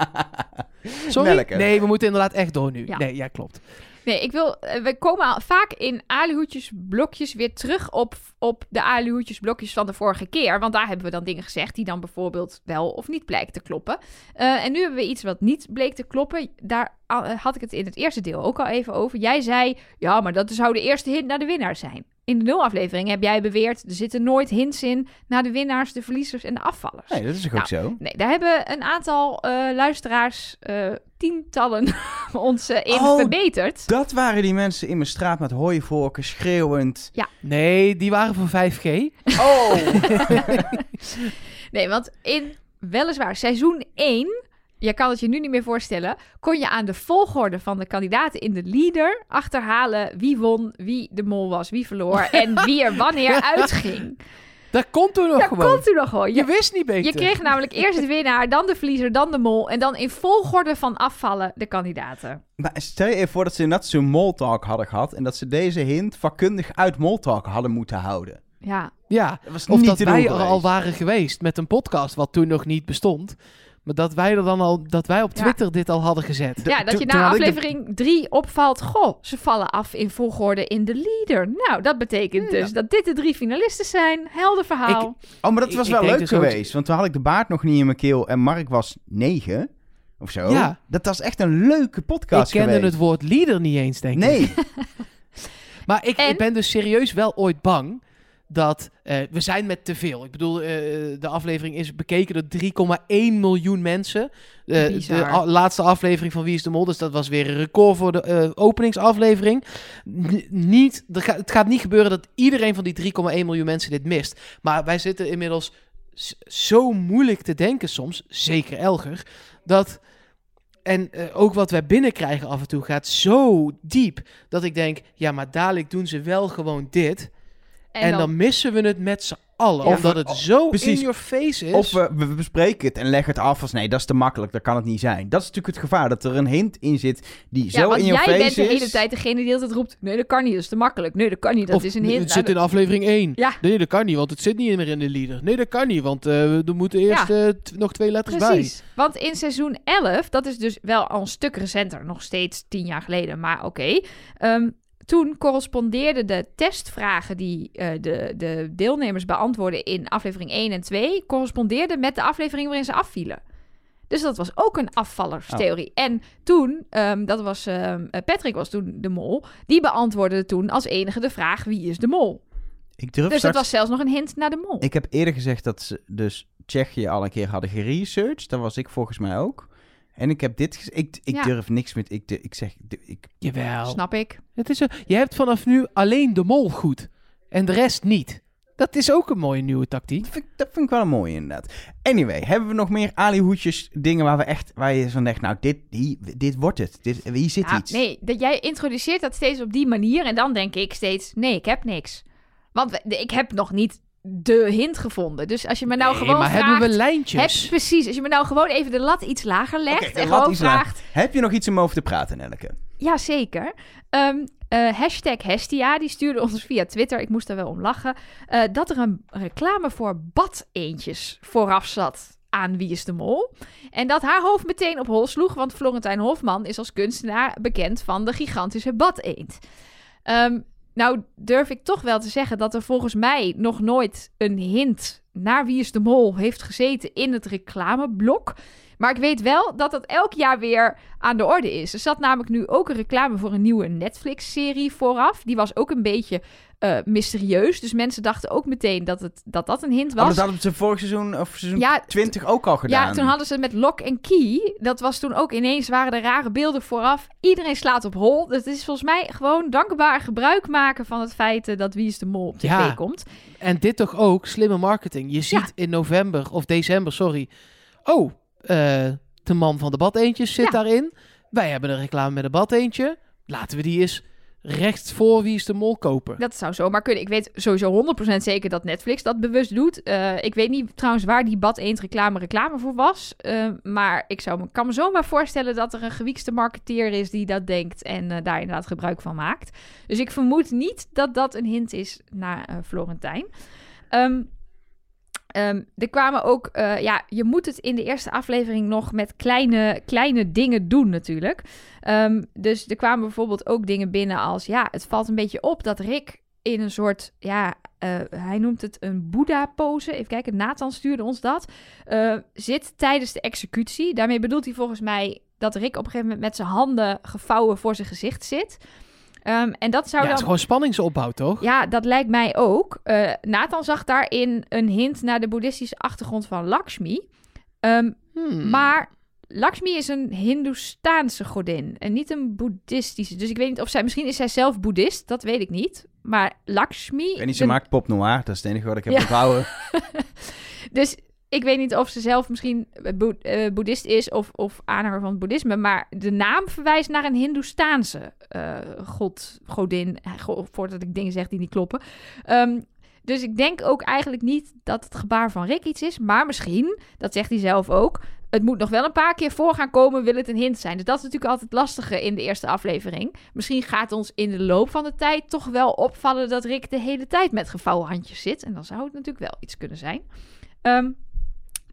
*laughs* Sorry? Melken. Nee, we moeten inderdaad echt door nu. Ja. Nee, ja, klopt. Nee, ik wil. eh, We komen vaak in aluhoedjesblokjes weer terug op, op de aluhoedjesblokjes van de vorige keer. Want daar hebben we dan dingen gezegd die dan bijvoorbeeld wel of niet blijken te kloppen. Eh, en nu hebben we iets wat niet bleek te kloppen. Daar eh, had ik het in het eerste deel ook al even over. Jij zei, ja, maar dat zou de eerste hint naar de winnaar zijn. In de nulaflevering heb jij beweerd, er zitten nooit hints in naar de winnaars, de verliezers en de afvallers. Nee, dat is ook Nou, zo. Nee, daar hebben een aantal eh, luisteraars, eh, tientallen, *laughs* ons in Oh, verbeterd. Dat waren die mensen in mijn straat met hooivorken schreeuwend. Nee, die waren voor 5G. Oh! *laughs* Nee, want in weliswaar seizoen 1, je kan het je nu niet meer voorstellen, kon je aan de volgorde van de kandidaten in de leader achterhalen wie won, wie de mol was, wie verloor *laughs* en wie er wanneer uitging. Dat komt toen nog Dat gewoon. komt u nog gewoon. Je Je, wist niet beter. je kreeg namelijk *laughs* eerst de winnaar, dan de verliezer, dan de mol en dan in volgorde van afvallen de kandidaten. Maar stel je even voor dat ze net zo'n Moltalk hadden gehad... en dat ze deze hint vakkundig uit Moltalk hadden moeten houden. Ja, Ja, Dat was of niet dat wij er al waren geweest met een podcast wat toen nog niet bestond. Maar dat wij er dan al, dat wij op Ja. Twitter dit al hadden gezet. Ja dat je na ik aflevering 3 opvalt, goh, ze vallen af in volgorde in de leader. Nou, dat betekent dus dat dit de drie finalisten zijn. Helder verhaal. Oh, maar dat Ik- was ik wel leuk dus ook- geweest. Want toen had ik de baard nog niet in mijn keel en Mark was negen. Of zo. Ja. Dat was echt een leuke Ik podcast kende geweest. het woord leader niet eens, denk ik. Nee. *laughs* Maar ik, En? ik ben dus serieus wel ooit bang dat... eh, we zijn met te veel. Ik bedoel, eh, de aflevering is bekeken door 3,1 miljoen mensen. Eh, de laatste aflevering van Wie is de Mol, dus dat was weer een record voor de eh, openingsaflevering. N- niet, ga- het gaat niet gebeuren dat iedereen van die 3,1 miljoen mensen dit mist. Maar wij zitten inmiddels zo moeilijk te denken soms, zeker Elger, dat... En eh, ook wat wij binnenkrijgen af en toe gaat zo diep dat ik denk, ja, maar dadelijk doen ze wel gewoon dit. En, dan, missen we het met z'n allen. Of omdat we- het oh, zo precies. in your face is. Of we, we bespreken het en leggen het af als nee, dat is te makkelijk, dat kan het niet zijn. Dat is natuurlijk het gevaar, dat er een hint in zit die ja, zo in je jij face bent de is. hele tijd degene die altijd roept... Nee, dat kan niet, dat is te makkelijk. Nee, dat kan niet, dat Of, is een Het hint. zit in aflevering 1. Ja. Nee, dat kan niet, want het zit niet meer in de leader. Nee, dat kan niet, want eh, er moeten eerst eh, t- nog twee letters Precies. Want in seizoen 11, dat is dus wel al een stuk recenter, nog steeds tien jaar geleden, maar oké. ehm, toen correspondeerden de testvragen die eh, de, de deelnemers beantwoordden in aflevering 1 en 2, correspondeerden met de aflevering waarin ze afvielen. Dus dat was ook een afvallerstheorie. En toen, ehm, dat was ehm, eh, Patrick was toen de mol, die beantwoordde toen als enige de vraag wie is de mol. Ik durf Dus dat was zelfs nog een hint naar de mol. Ik heb eerder gezegd dat ze dus Tsjechië al een keer hadden geresearched. Dat was ik volgens mij ook. En ik heb dit gezegd. Ik, ik Ja. durf niks met... Ik, ik zeg... Ik, Jawel. Snap ik. Het is een, je hebt vanaf nu alleen de mol goed. En de rest niet. Dat is ook een mooie nieuwe tactiek. dat, vind, ik- dat vind ik wel een mooie inderdaad. Anyway, hebben we nog meer alihoedjes dingen waar we echt... Waar je van denkt, nou, dit, die, dit wordt het. Dit, hier zit Ja, iets. nee, dat jij introduceert dat steeds op die manier. En dan denk ik steeds, nee, ik heb niks. Want we- ik heb nog niet de hint gevonden. Dus als je me nou Nee, gewoon maar vraagt... hebben we heb, lijntjes? precies, als je me nou gewoon even de lat iets lager legt... En gewoon vraagt... Heb je nog iets om over te praten, Nelke? Ja, zeker. Ehm, eh, hashtag Hestia, die stuurde ons via Twitter, ik moest daar wel om lachen, eh, dat er een reclame voor badeentjes vooraf zat aan Wie is de Mol. En dat haar hoofd meteen op hol sloeg, want Florentijn Hofman is als kunstenaar bekend van de gigantische badeend. Ehm nou durf ik toch wel te zeggen dat er volgens mij nog nooit een hint naar Wie is de Mol heeft gezeten in het reclameblok. Maar ik weet wel dat dat elk jaar weer aan de orde is. Er zat namelijk nu ook een reclame voor een nieuwe Netflix-serie vooraf. Die was ook een beetje eh, mysterieus. Dus mensen dachten ook meteen dat het, dat, dat een hint Oh, dat was. hadden ze vorig seizoen of seizoen Ja, 20 ook al gedaan. ja, toen hadden ze het met Lock en Key. Dat was toen ook ineens, waren er rare beelden vooraf. Iedereen slaat op hol. Het is volgens mij gewoon dankbaar gebruik maken van het feit eh, dat Wie is de Mol op tv Ja. komt. En dit toch ook slimme marketing. Je ziet in november of december, sorry. Oh, de man van de badeentjes zit Ja. daarin. Wij hebben een reclame met een badeentje. Laten we die eens recht voor wie is de mol kopen. Dat zou zomaar kunnen. Ik weet sowieso 100% zeker dat Netflix dat bewust doet. Eh, ik weet niet trouwens waar die Bad Eend reclame reclame voor was. Eh, maar ik zou me, kan me zomaar voorstellen dat er een gewiekste marketeer is die dat denkt en eh, daar inderdaad gebruik van maakt. Dus ik vermoed niet dat dat een hint is naar eh, Florentijn. Ehm, ehm, er kwamen ook, eh, ja, je moet het in de eerste aflevering nog met kleine, kleine dingen doen natuurlijk. Ehm, dus er kwamen bijvoorbeeld ook dingen binnen als, ja, het valt een beetje op dat Rick in een soort, ja, eh, hij noemt het een Boeddha-pose. Even kijken, Nathan stuurde ons dat. eh, zit tijdens de executie. Daarmee bedoelt hij volgens mij dat Rick op een gegeven moment met zijn handen gevouwen voor zijn gezicht zit. Ehm, en dat zou Ja, het is gewoon spanningsopbouw, toch? ja, dat lijkt mij ook. Eh, Nathan zag daarin een hint naar de boeddhistische achtergrond van Lakshmi. Ehm, Hmm. Maar Lakshmi is een Hindoestaanse godin en niet een boeddhistische. Dus ik weet niet of zij... Misschien is zij zelf boeddhist, dat weet ik niet. Maar Lakshmi... Ik weet niet, ze de- maakt pop noir. Dat is het enige wat ik heb Ja. onthouden. *laughs* Dus ik weet niet of ze zelf misschien boe- eh, boeddhist is of, of aanhanger van het boeddhisme. Maar de naam verwijst naar een Hindoestaanse eh, god, godin. Eh, go- voordat ik dingen zeg die niet kloppen. Ehm, dus ik denk ook eigenlijk niet dat het gebaar van Rick iets is. Maar misschien, dat zegt hij zelf ook. Het moet nog wel een paar keer voor gaan komen, wil het een hint zijn. Dus dat is natuurlijk altijd lastige in de eerste aflevering. Misschien gaat ons in de loop van de tijd toch wel opvallen dat Rick de hele tijd met gevouwen handjes zit. En dan zou het natuurlijk wel iets kunnen zijn. Ehm,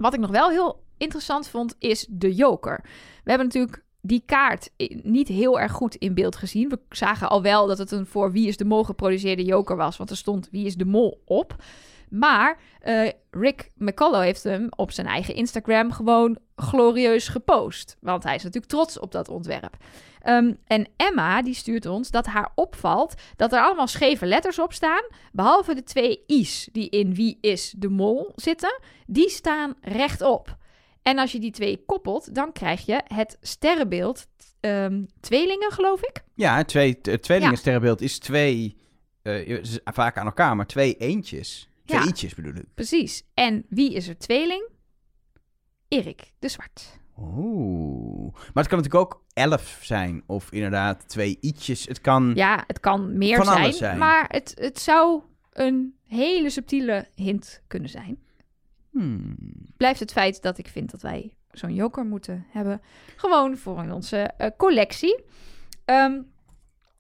wat ik nog wel heel interessant vond, is de joker. We hebben natuurlijk die kaart niet heel erg goed in beeld gezien. We zagen al wel dat het een voor Wie is de Mol geproduceerde joker was, want er stond Wie is de Mol op. Maar eh, Rick McCullough heeft hem op zijn eigen Instagram gewoon glorieus gepost. Want hij is natuurlijk trots op dat ontwerp. Ehm, en Emma die stuurt ons dat haar opvalt dat er allemaal scheve letters op staan. Behalve de twee i's die in Wie is de Mol zitten. Die staan rechtop. En als je die twee koppelt, dan krijg je het sterrenbeeld ehm, tweelingen, geloof ik. Ja, twee, het tweelingensterrenbeeld is twee... eh, vaak aan elkaar, maar twee eentjes. Twee Ja. ietsjes bedoel ik. Precies. En wie is er tweeling? Erik de Zwart. Oeh. Maar het kan natuurlijk ook elf zijn. Of inderdaad twee ietsjes. Het kan... Ja, het kan meer Van zijn, alles zijn. maar het, het zou een hele subtiele hint kunnen zijn. Hmm. Blijft het feit dat ik vind dat wij zo'n joker moeten hebben. Gewoon voor in onze eh, collectie. Ehm,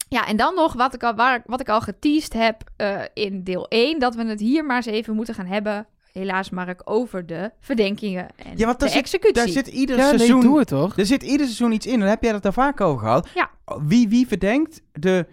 ja, en dan nog wat ik al, waar, wat ik al geteased heb eh, in deel 1. Dat we het hier maar eens even moeten gaan hebben. Helaas, Mark, over de verdenkingen en Ja, want de zit, executie. daar zit ieder Ja, nee, seizoen... doe het toch? Er zit ieder seizoen iets in. Dan heb jij het daar vaak over gehad. Ja. Wie, wie verdenkt de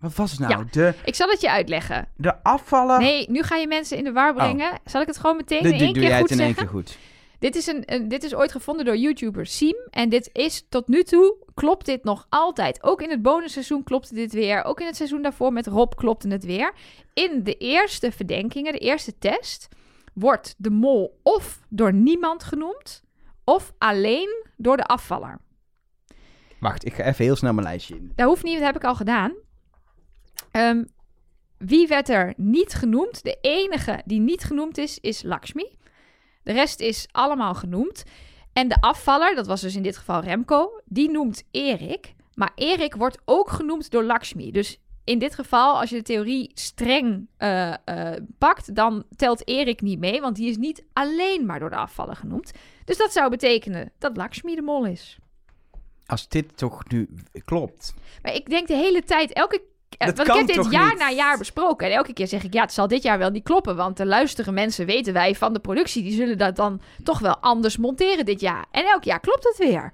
Wat was het nou? Ja. De, Ik zal het je uitleggen. de afvallen... Nee, nu ga je mensen in de war brengen. Zal ik het gewoon meteen Oh. De- in doe één doe keer jij goed het in één zeggen? keer goed. Dit is, een, een- dit is ooit gevonden door YouTuber Siem. En dit is tot nu toe, klopt dit nog altijd. Ook in het bonusseizoen klopte dit weer. Ook in het seizoen daarvoor met Rob klopte het weer. In de eerste verdenkingen, de eerste test, wordt de mol of door niemand genoemd... of alleen door de afvaller. Wacht, ik ga even heel snel mijn lijstje in. Dat hoeft niet, dat heb ik al gedaan. Ehm, wie werd er niet genoemd? De enige die niet genoemd is, is Lakshmi. De rest is allemaal genoemd. En de afvaller, dat was dus in dit geval Remco, die noemt Erik. Maar Erik wordt ook genoemd door Lakshmi. Dus in dit geval, als je de theorie streng eh, eh, pakt, dan telt Erik niet mee, want die is niet alleen maar door de afvaller genoemd. Dus dat zou betekenen dat Lakshmi de mol is. Als dit toch nu klopt. Maar ik denk de hele tijd, elke eh, Dat want ik heb dit jaar niet? na jaar besproken. En elke keer zeg ik, ja, het zal dit jaar wel niet kloppen. Want de luisteren mensen, weten wij van de productie, die zullen dat dan toch wel anders monteren dit jaar. En elk jaar klopt het weer.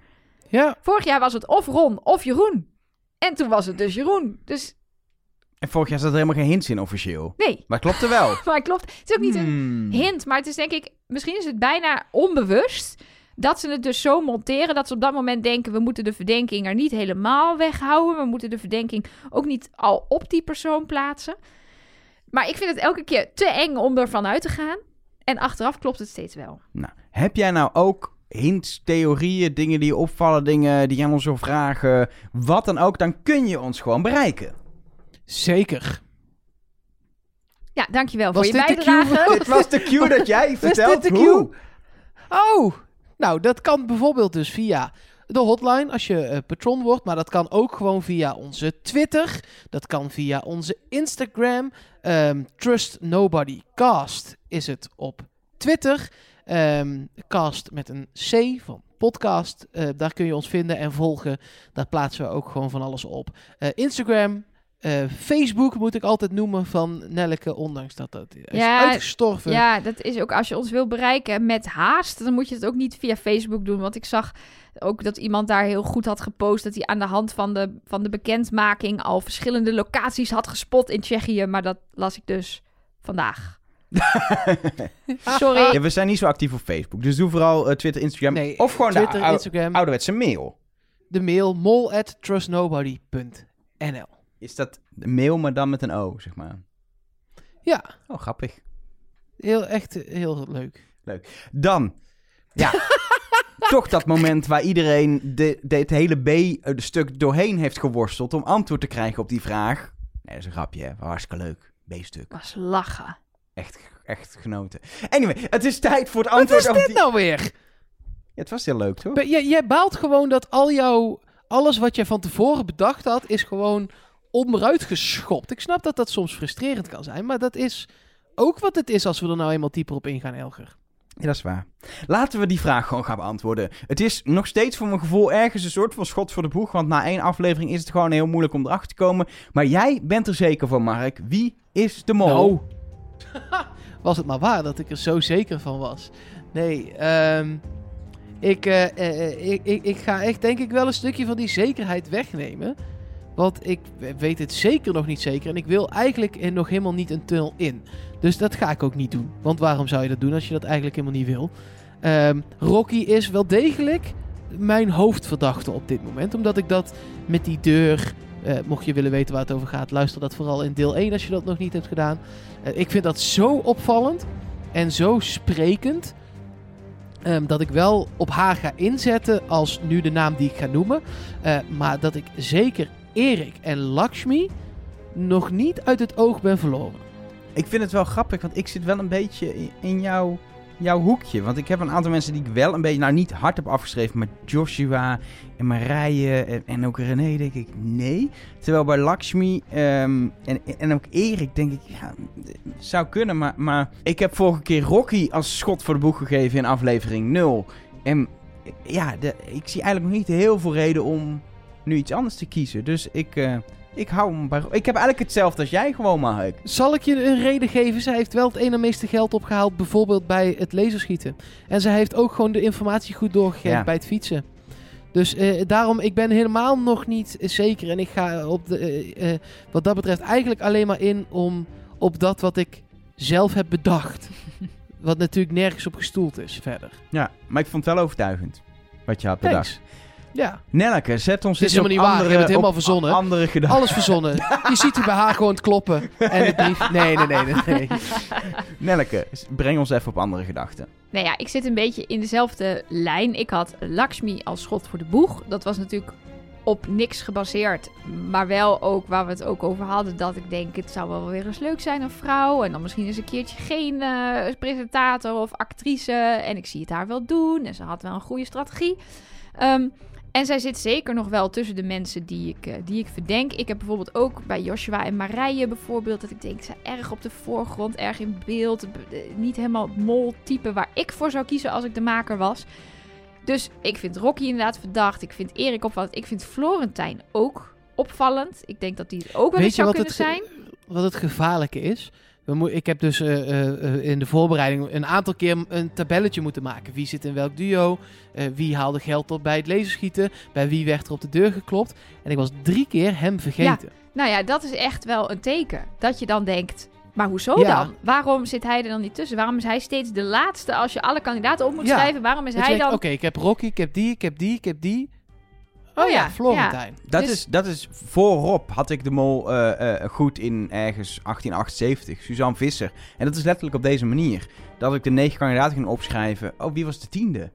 Ja, Vorig jaar was het of Ron of Jeroen. En toen was het dus Jeroen. Dus En vorig jaar zat er helemaal geen hints in officieel. nee, Maar klopte wel. *laughs* maar klopt. Het is ook niet een Hmm. hint, maar het is denk ik, misschien is het bijna onbewust dat ze het dus zo monteren dat ze op dat moment denken: we moeten de verdenking er niet helemaal weghouden. We moeten de verdenking ook niet al op die persoon plaatsen. Maar ik vind het elke keer te eng om ervan uit te gaan. En achteraf klopt het steeds wel. Nou, heb jij nou ook hints, theorieën, dingen die opvallen, dingen die aan ons wil vragen, wat dan ook, dan kun je ons gewoon bereiken. Zeker. Ja, dankjewel Was voor je dit de cue? bijdrage. *laughs* Dit was de cue dat jij vertelt hoe. cue? Oh, nou, dat kan bijvoorbeeld dus via de hotline als je eh, patron wordt. Maar dat kan ook gewoon via onze Twitter. Dat kan via onze Instagram. Ehm, Trust Nobody Cast is het op Twitter. Ehm, cast met een C van podcast. Eh, daar kun je ons vinden en volgen. Daar plaatsen we ook gewoon van alles op. Eh, Instagram. Eh, Facebook moet ik altijd noemen van Nelleke, ondanks dat dat is Ja, uitgestorven. Ja, dat is ook als je ons wil bereiken met haast, dan moet je het ook niet via Facebook doen. Want ik zag ook dat iemand daar heel goed had gepost dat hij aan de hand van de, van de bekendmaking al verschillende locaties had gespot in Tsjechië. Maar dat las ik dus vandaag. *laughs* Sorry. Ja, we zijn niet zo actief op Facebook, dus doe vooral eh, Twitter, Instagram Nee, of gewoon Twitter, de ou- Instagram, ouderwetse mail. de mail mol at trustnobody.nl. Is dat mail, maar dan met een O, zeg maar. Ja, Oh, grappig. heel, echt eh, heel leuk. Dan, ja, *laughs* toch dat moment waar iedereen de, de, het hele B-stuk doorheen heeft geworsteld om antwoord te krijgen op die vraag. Nee, dat is een grapje, hè. Hartstikke leuk. B-stuk. was lachen. Echt, echt genoten. Anyway, het is tijd voor het Wat antwoord is op dit die... nou weer? Ja, het was heel leuk, toch? Jij baalt gewoon dat al jouw... Alles wat je van tevoren bedacht had, is gewoon onderuit geschopt. Ik snap dat dat soms frustrerend kan zijn, maar dat is ook wat het is als we er nou eenmaal dieper op ingaan, Elger. Ja, dat is waar. Laten we die vraag gewoon gaan beantwoorden. Het is nog steeds voor mijn gevoel ergens een soort van schot voor de boeg. Want na één aflevering is het gewoon heel moeilijk om erachter te komen. Maar jij bent er zeker van, Mark. Wie is de mol? Nou, *laughs* was het maar waar dat ik er zo zeker van was. Nee, ehm, ik, eh, eh, eh, ik, ik, ik ga echt denk ik wel een stukje van die zekerheid wegnemen. Want ik weet het zeker nog niet zeker. En ik wil eigenlijk nog helemaal niet een tunnel in. Dus dat ga ik ook niet doen. Want waarom zou je dat doen als je dat eigenlijk helemaal niet wil? Ehm, Rocky is wel degelijk mijn hoofdverdachte op dit moment. Omdat ik dat met die deur... eh, mocht je willen weten waar het over gaat, luister dat vooral in deel 1 als je dat nog niet hebt gedaan. Eh, ik vind dat zo opvallend en zo sprekend. ehm, dat ik wel op haar ga inzetten als nu de naam die ik ga noemen. Eh, maar dat ik zeker Erik en Lakshmi nog niet uit het oog ben verloren. Ik vind het wel grappig, want ik zit wel een beetje in- jouw, jouw hoekje. Want ik heb een aantal mensen die ik wel een beetje, nou niet hard heb afgeschreven, maar Joshua en Marije en, en ook René denk ik nee. Terwijl bij Lakshmi ehm, en, en ook Erik denk ik, ja, zou kunnen. Maar, maar ik heb vorige keer Rocky als schot voor de boeg gegeven in aflevering 0. En ja, ik zie eigenlijk nog niet heel veel reden om nu iets anders te kiezen. Dus ik, eh, ik hou hem bij... Ik heb eigenlijk hetzelfde als jij gewoon, Mark. Zal ik je een reden geven? Zij heeft wel het ene meeste geld opgehaald, bijvoorbeeld bij het laserschieten. En zij heeft ook gewoon de informatie goed doorgegeven Ja. bij het fietsen. Dus eh, daarom, ik ben helemaal nog niet zeker. En ik ga op de, eh, wat dat betreft eigenlijk alleen maar in om op dat wat ik zelf heb bedacht. *laughs* wat natuurlijk nergens op gestoeld is verder. Ja, maar ik vond het wel overtuigend. Wat je had bedacht. Thanks. Ja, Nelleke, zet ons Het is helemaal niet waar, je hebt het helemaal verzonnen. andere gedachten. alles verzonnen. Je ziet er bij haar gewoon het kloppen. *laughs* En de brief. Nee, nee, nee, nee. nee. *laughs* Nelleke, breng ons even op andere gedachten. Nou ja, ik zit een beetje in dezelfde lijn. Ik had Lakshmi als schot voor de boeg. Dat was natuurlijk op niks gebaseerd. Maar wel ook waar we het ook over hadden. Dat ik denk, het zou wel weer eens leuk zijn, een vrouw. En dan misschien eens een keertje geen eh, presentator of actrice. En ik zie het haar wel doen. En ze had wel een goede strategie. Ehm, en zij zit zeker nog wel tussen de mensen die ik, eh, die ik verdenk. Ik heb bijvoorbeeld ook bij Joshua en Marije bijvoorbeeld... dat ik denk, ze erg op de voorgrond, erg in beeld. eh, Niet helemaal het mol-type waar ik voor zou kiezen als ik de maker was. Dus ik vind Rocky inderdaad verdacht. Ik vind Erik opvallend. Ik vind Florentijn ook opvallend. Ik denk dat die het ook wel Weet eens je zou kunnen het, zijn. wat het gevaarlijke is? Ik heb dus eh, eh, eh, in de voorbereiding een aantal keer een tabelletje moeten maken. Wie zit in welk duo? wie haalde geld op bij het laserschieten? Bij wie werd er op de deur geklopt? En ik was drie keer hem vergeten. Nou ja, dat is echt wel een teken. Dat je dan denkt, maar hoezo Ja. dan? Waarom zit hij er dan niet tussen? Waarom is hij steeds de laatste als je alle kandidaten op moet Ja. schrijven? Waarom is Dat hij dan... Oké, ik heb Rocky, ik heb die, ik heb die, ik heb die. Oh, Oh ja, ja, Florentijn. Dat, Dus- is, dat is voorop had ik de mol eh, eh, goed in ergens 1878, Suzanne Visser. En dat is letterlijk op deze manier. Dat ik de negen kandidaten ging opschrijven. Oh, wie was de tiende?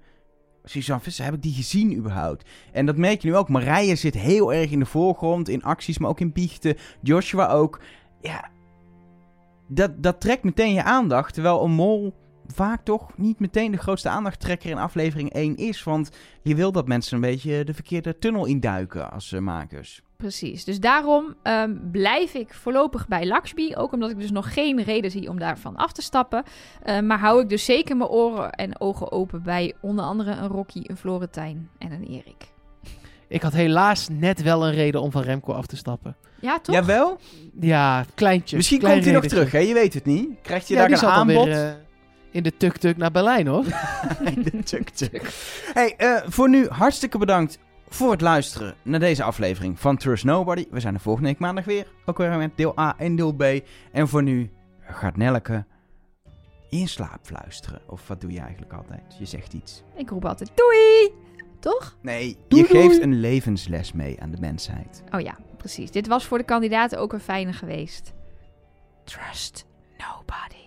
Suzanne Visser, heb ik die gezien überhaupt? En dat merk je nu ook. Marije zit heel erg in de voorgrond, in acties, maar ook in biechten. Joshua ook. Ja, dat, dat trekt meteen je aandacht. Terwijl een mol vaak toch niet meteen de grootste aandachttrekker in aflevering 1 is. Want je wil dat mensen een beetje de verkeerde tunnel induiken als eh, makers. Precies. Dus daarom ehm, blijf ik voorlopig bij Lakshmi. Ook omdat ik dus nog geen reden zie om daarvan af te stappen. Eh, maar hou ik dus zeker mijn oren en ogen open bij onder andere een Rocky, een Florentijn en een Erik. Ik had helaas net wel een reden om van Remco af te stappen. Ja, toch? Jawel? Ja, kleintje. Misschien klein komt hij nog terug, hè? Je weet het niet. Krijgt je Ja, daar een aanbod? weer eh, in de tuk-tuk naar Berlijn, hoor. *laughs* In de tuk-tuk. Hey, eh, voor nu hartstikke bedankt voor het luisteren naar deze aflevering van Trust Nobody. We zijn er volgende week maandag weer. Ook weer met deel A en deel B. En voor nu gaat Nelleke in slaap fluisteren. Of wat doe je eigenlijk altijd? Je zegt iets. Ik roep altijd doei! Toch? Nee, Doei, je geeft doei. een levensles mee aan de mensheid. Oh ja, precies. Dit was voor de kandidaten ook een fijne geweest. Trust nobody.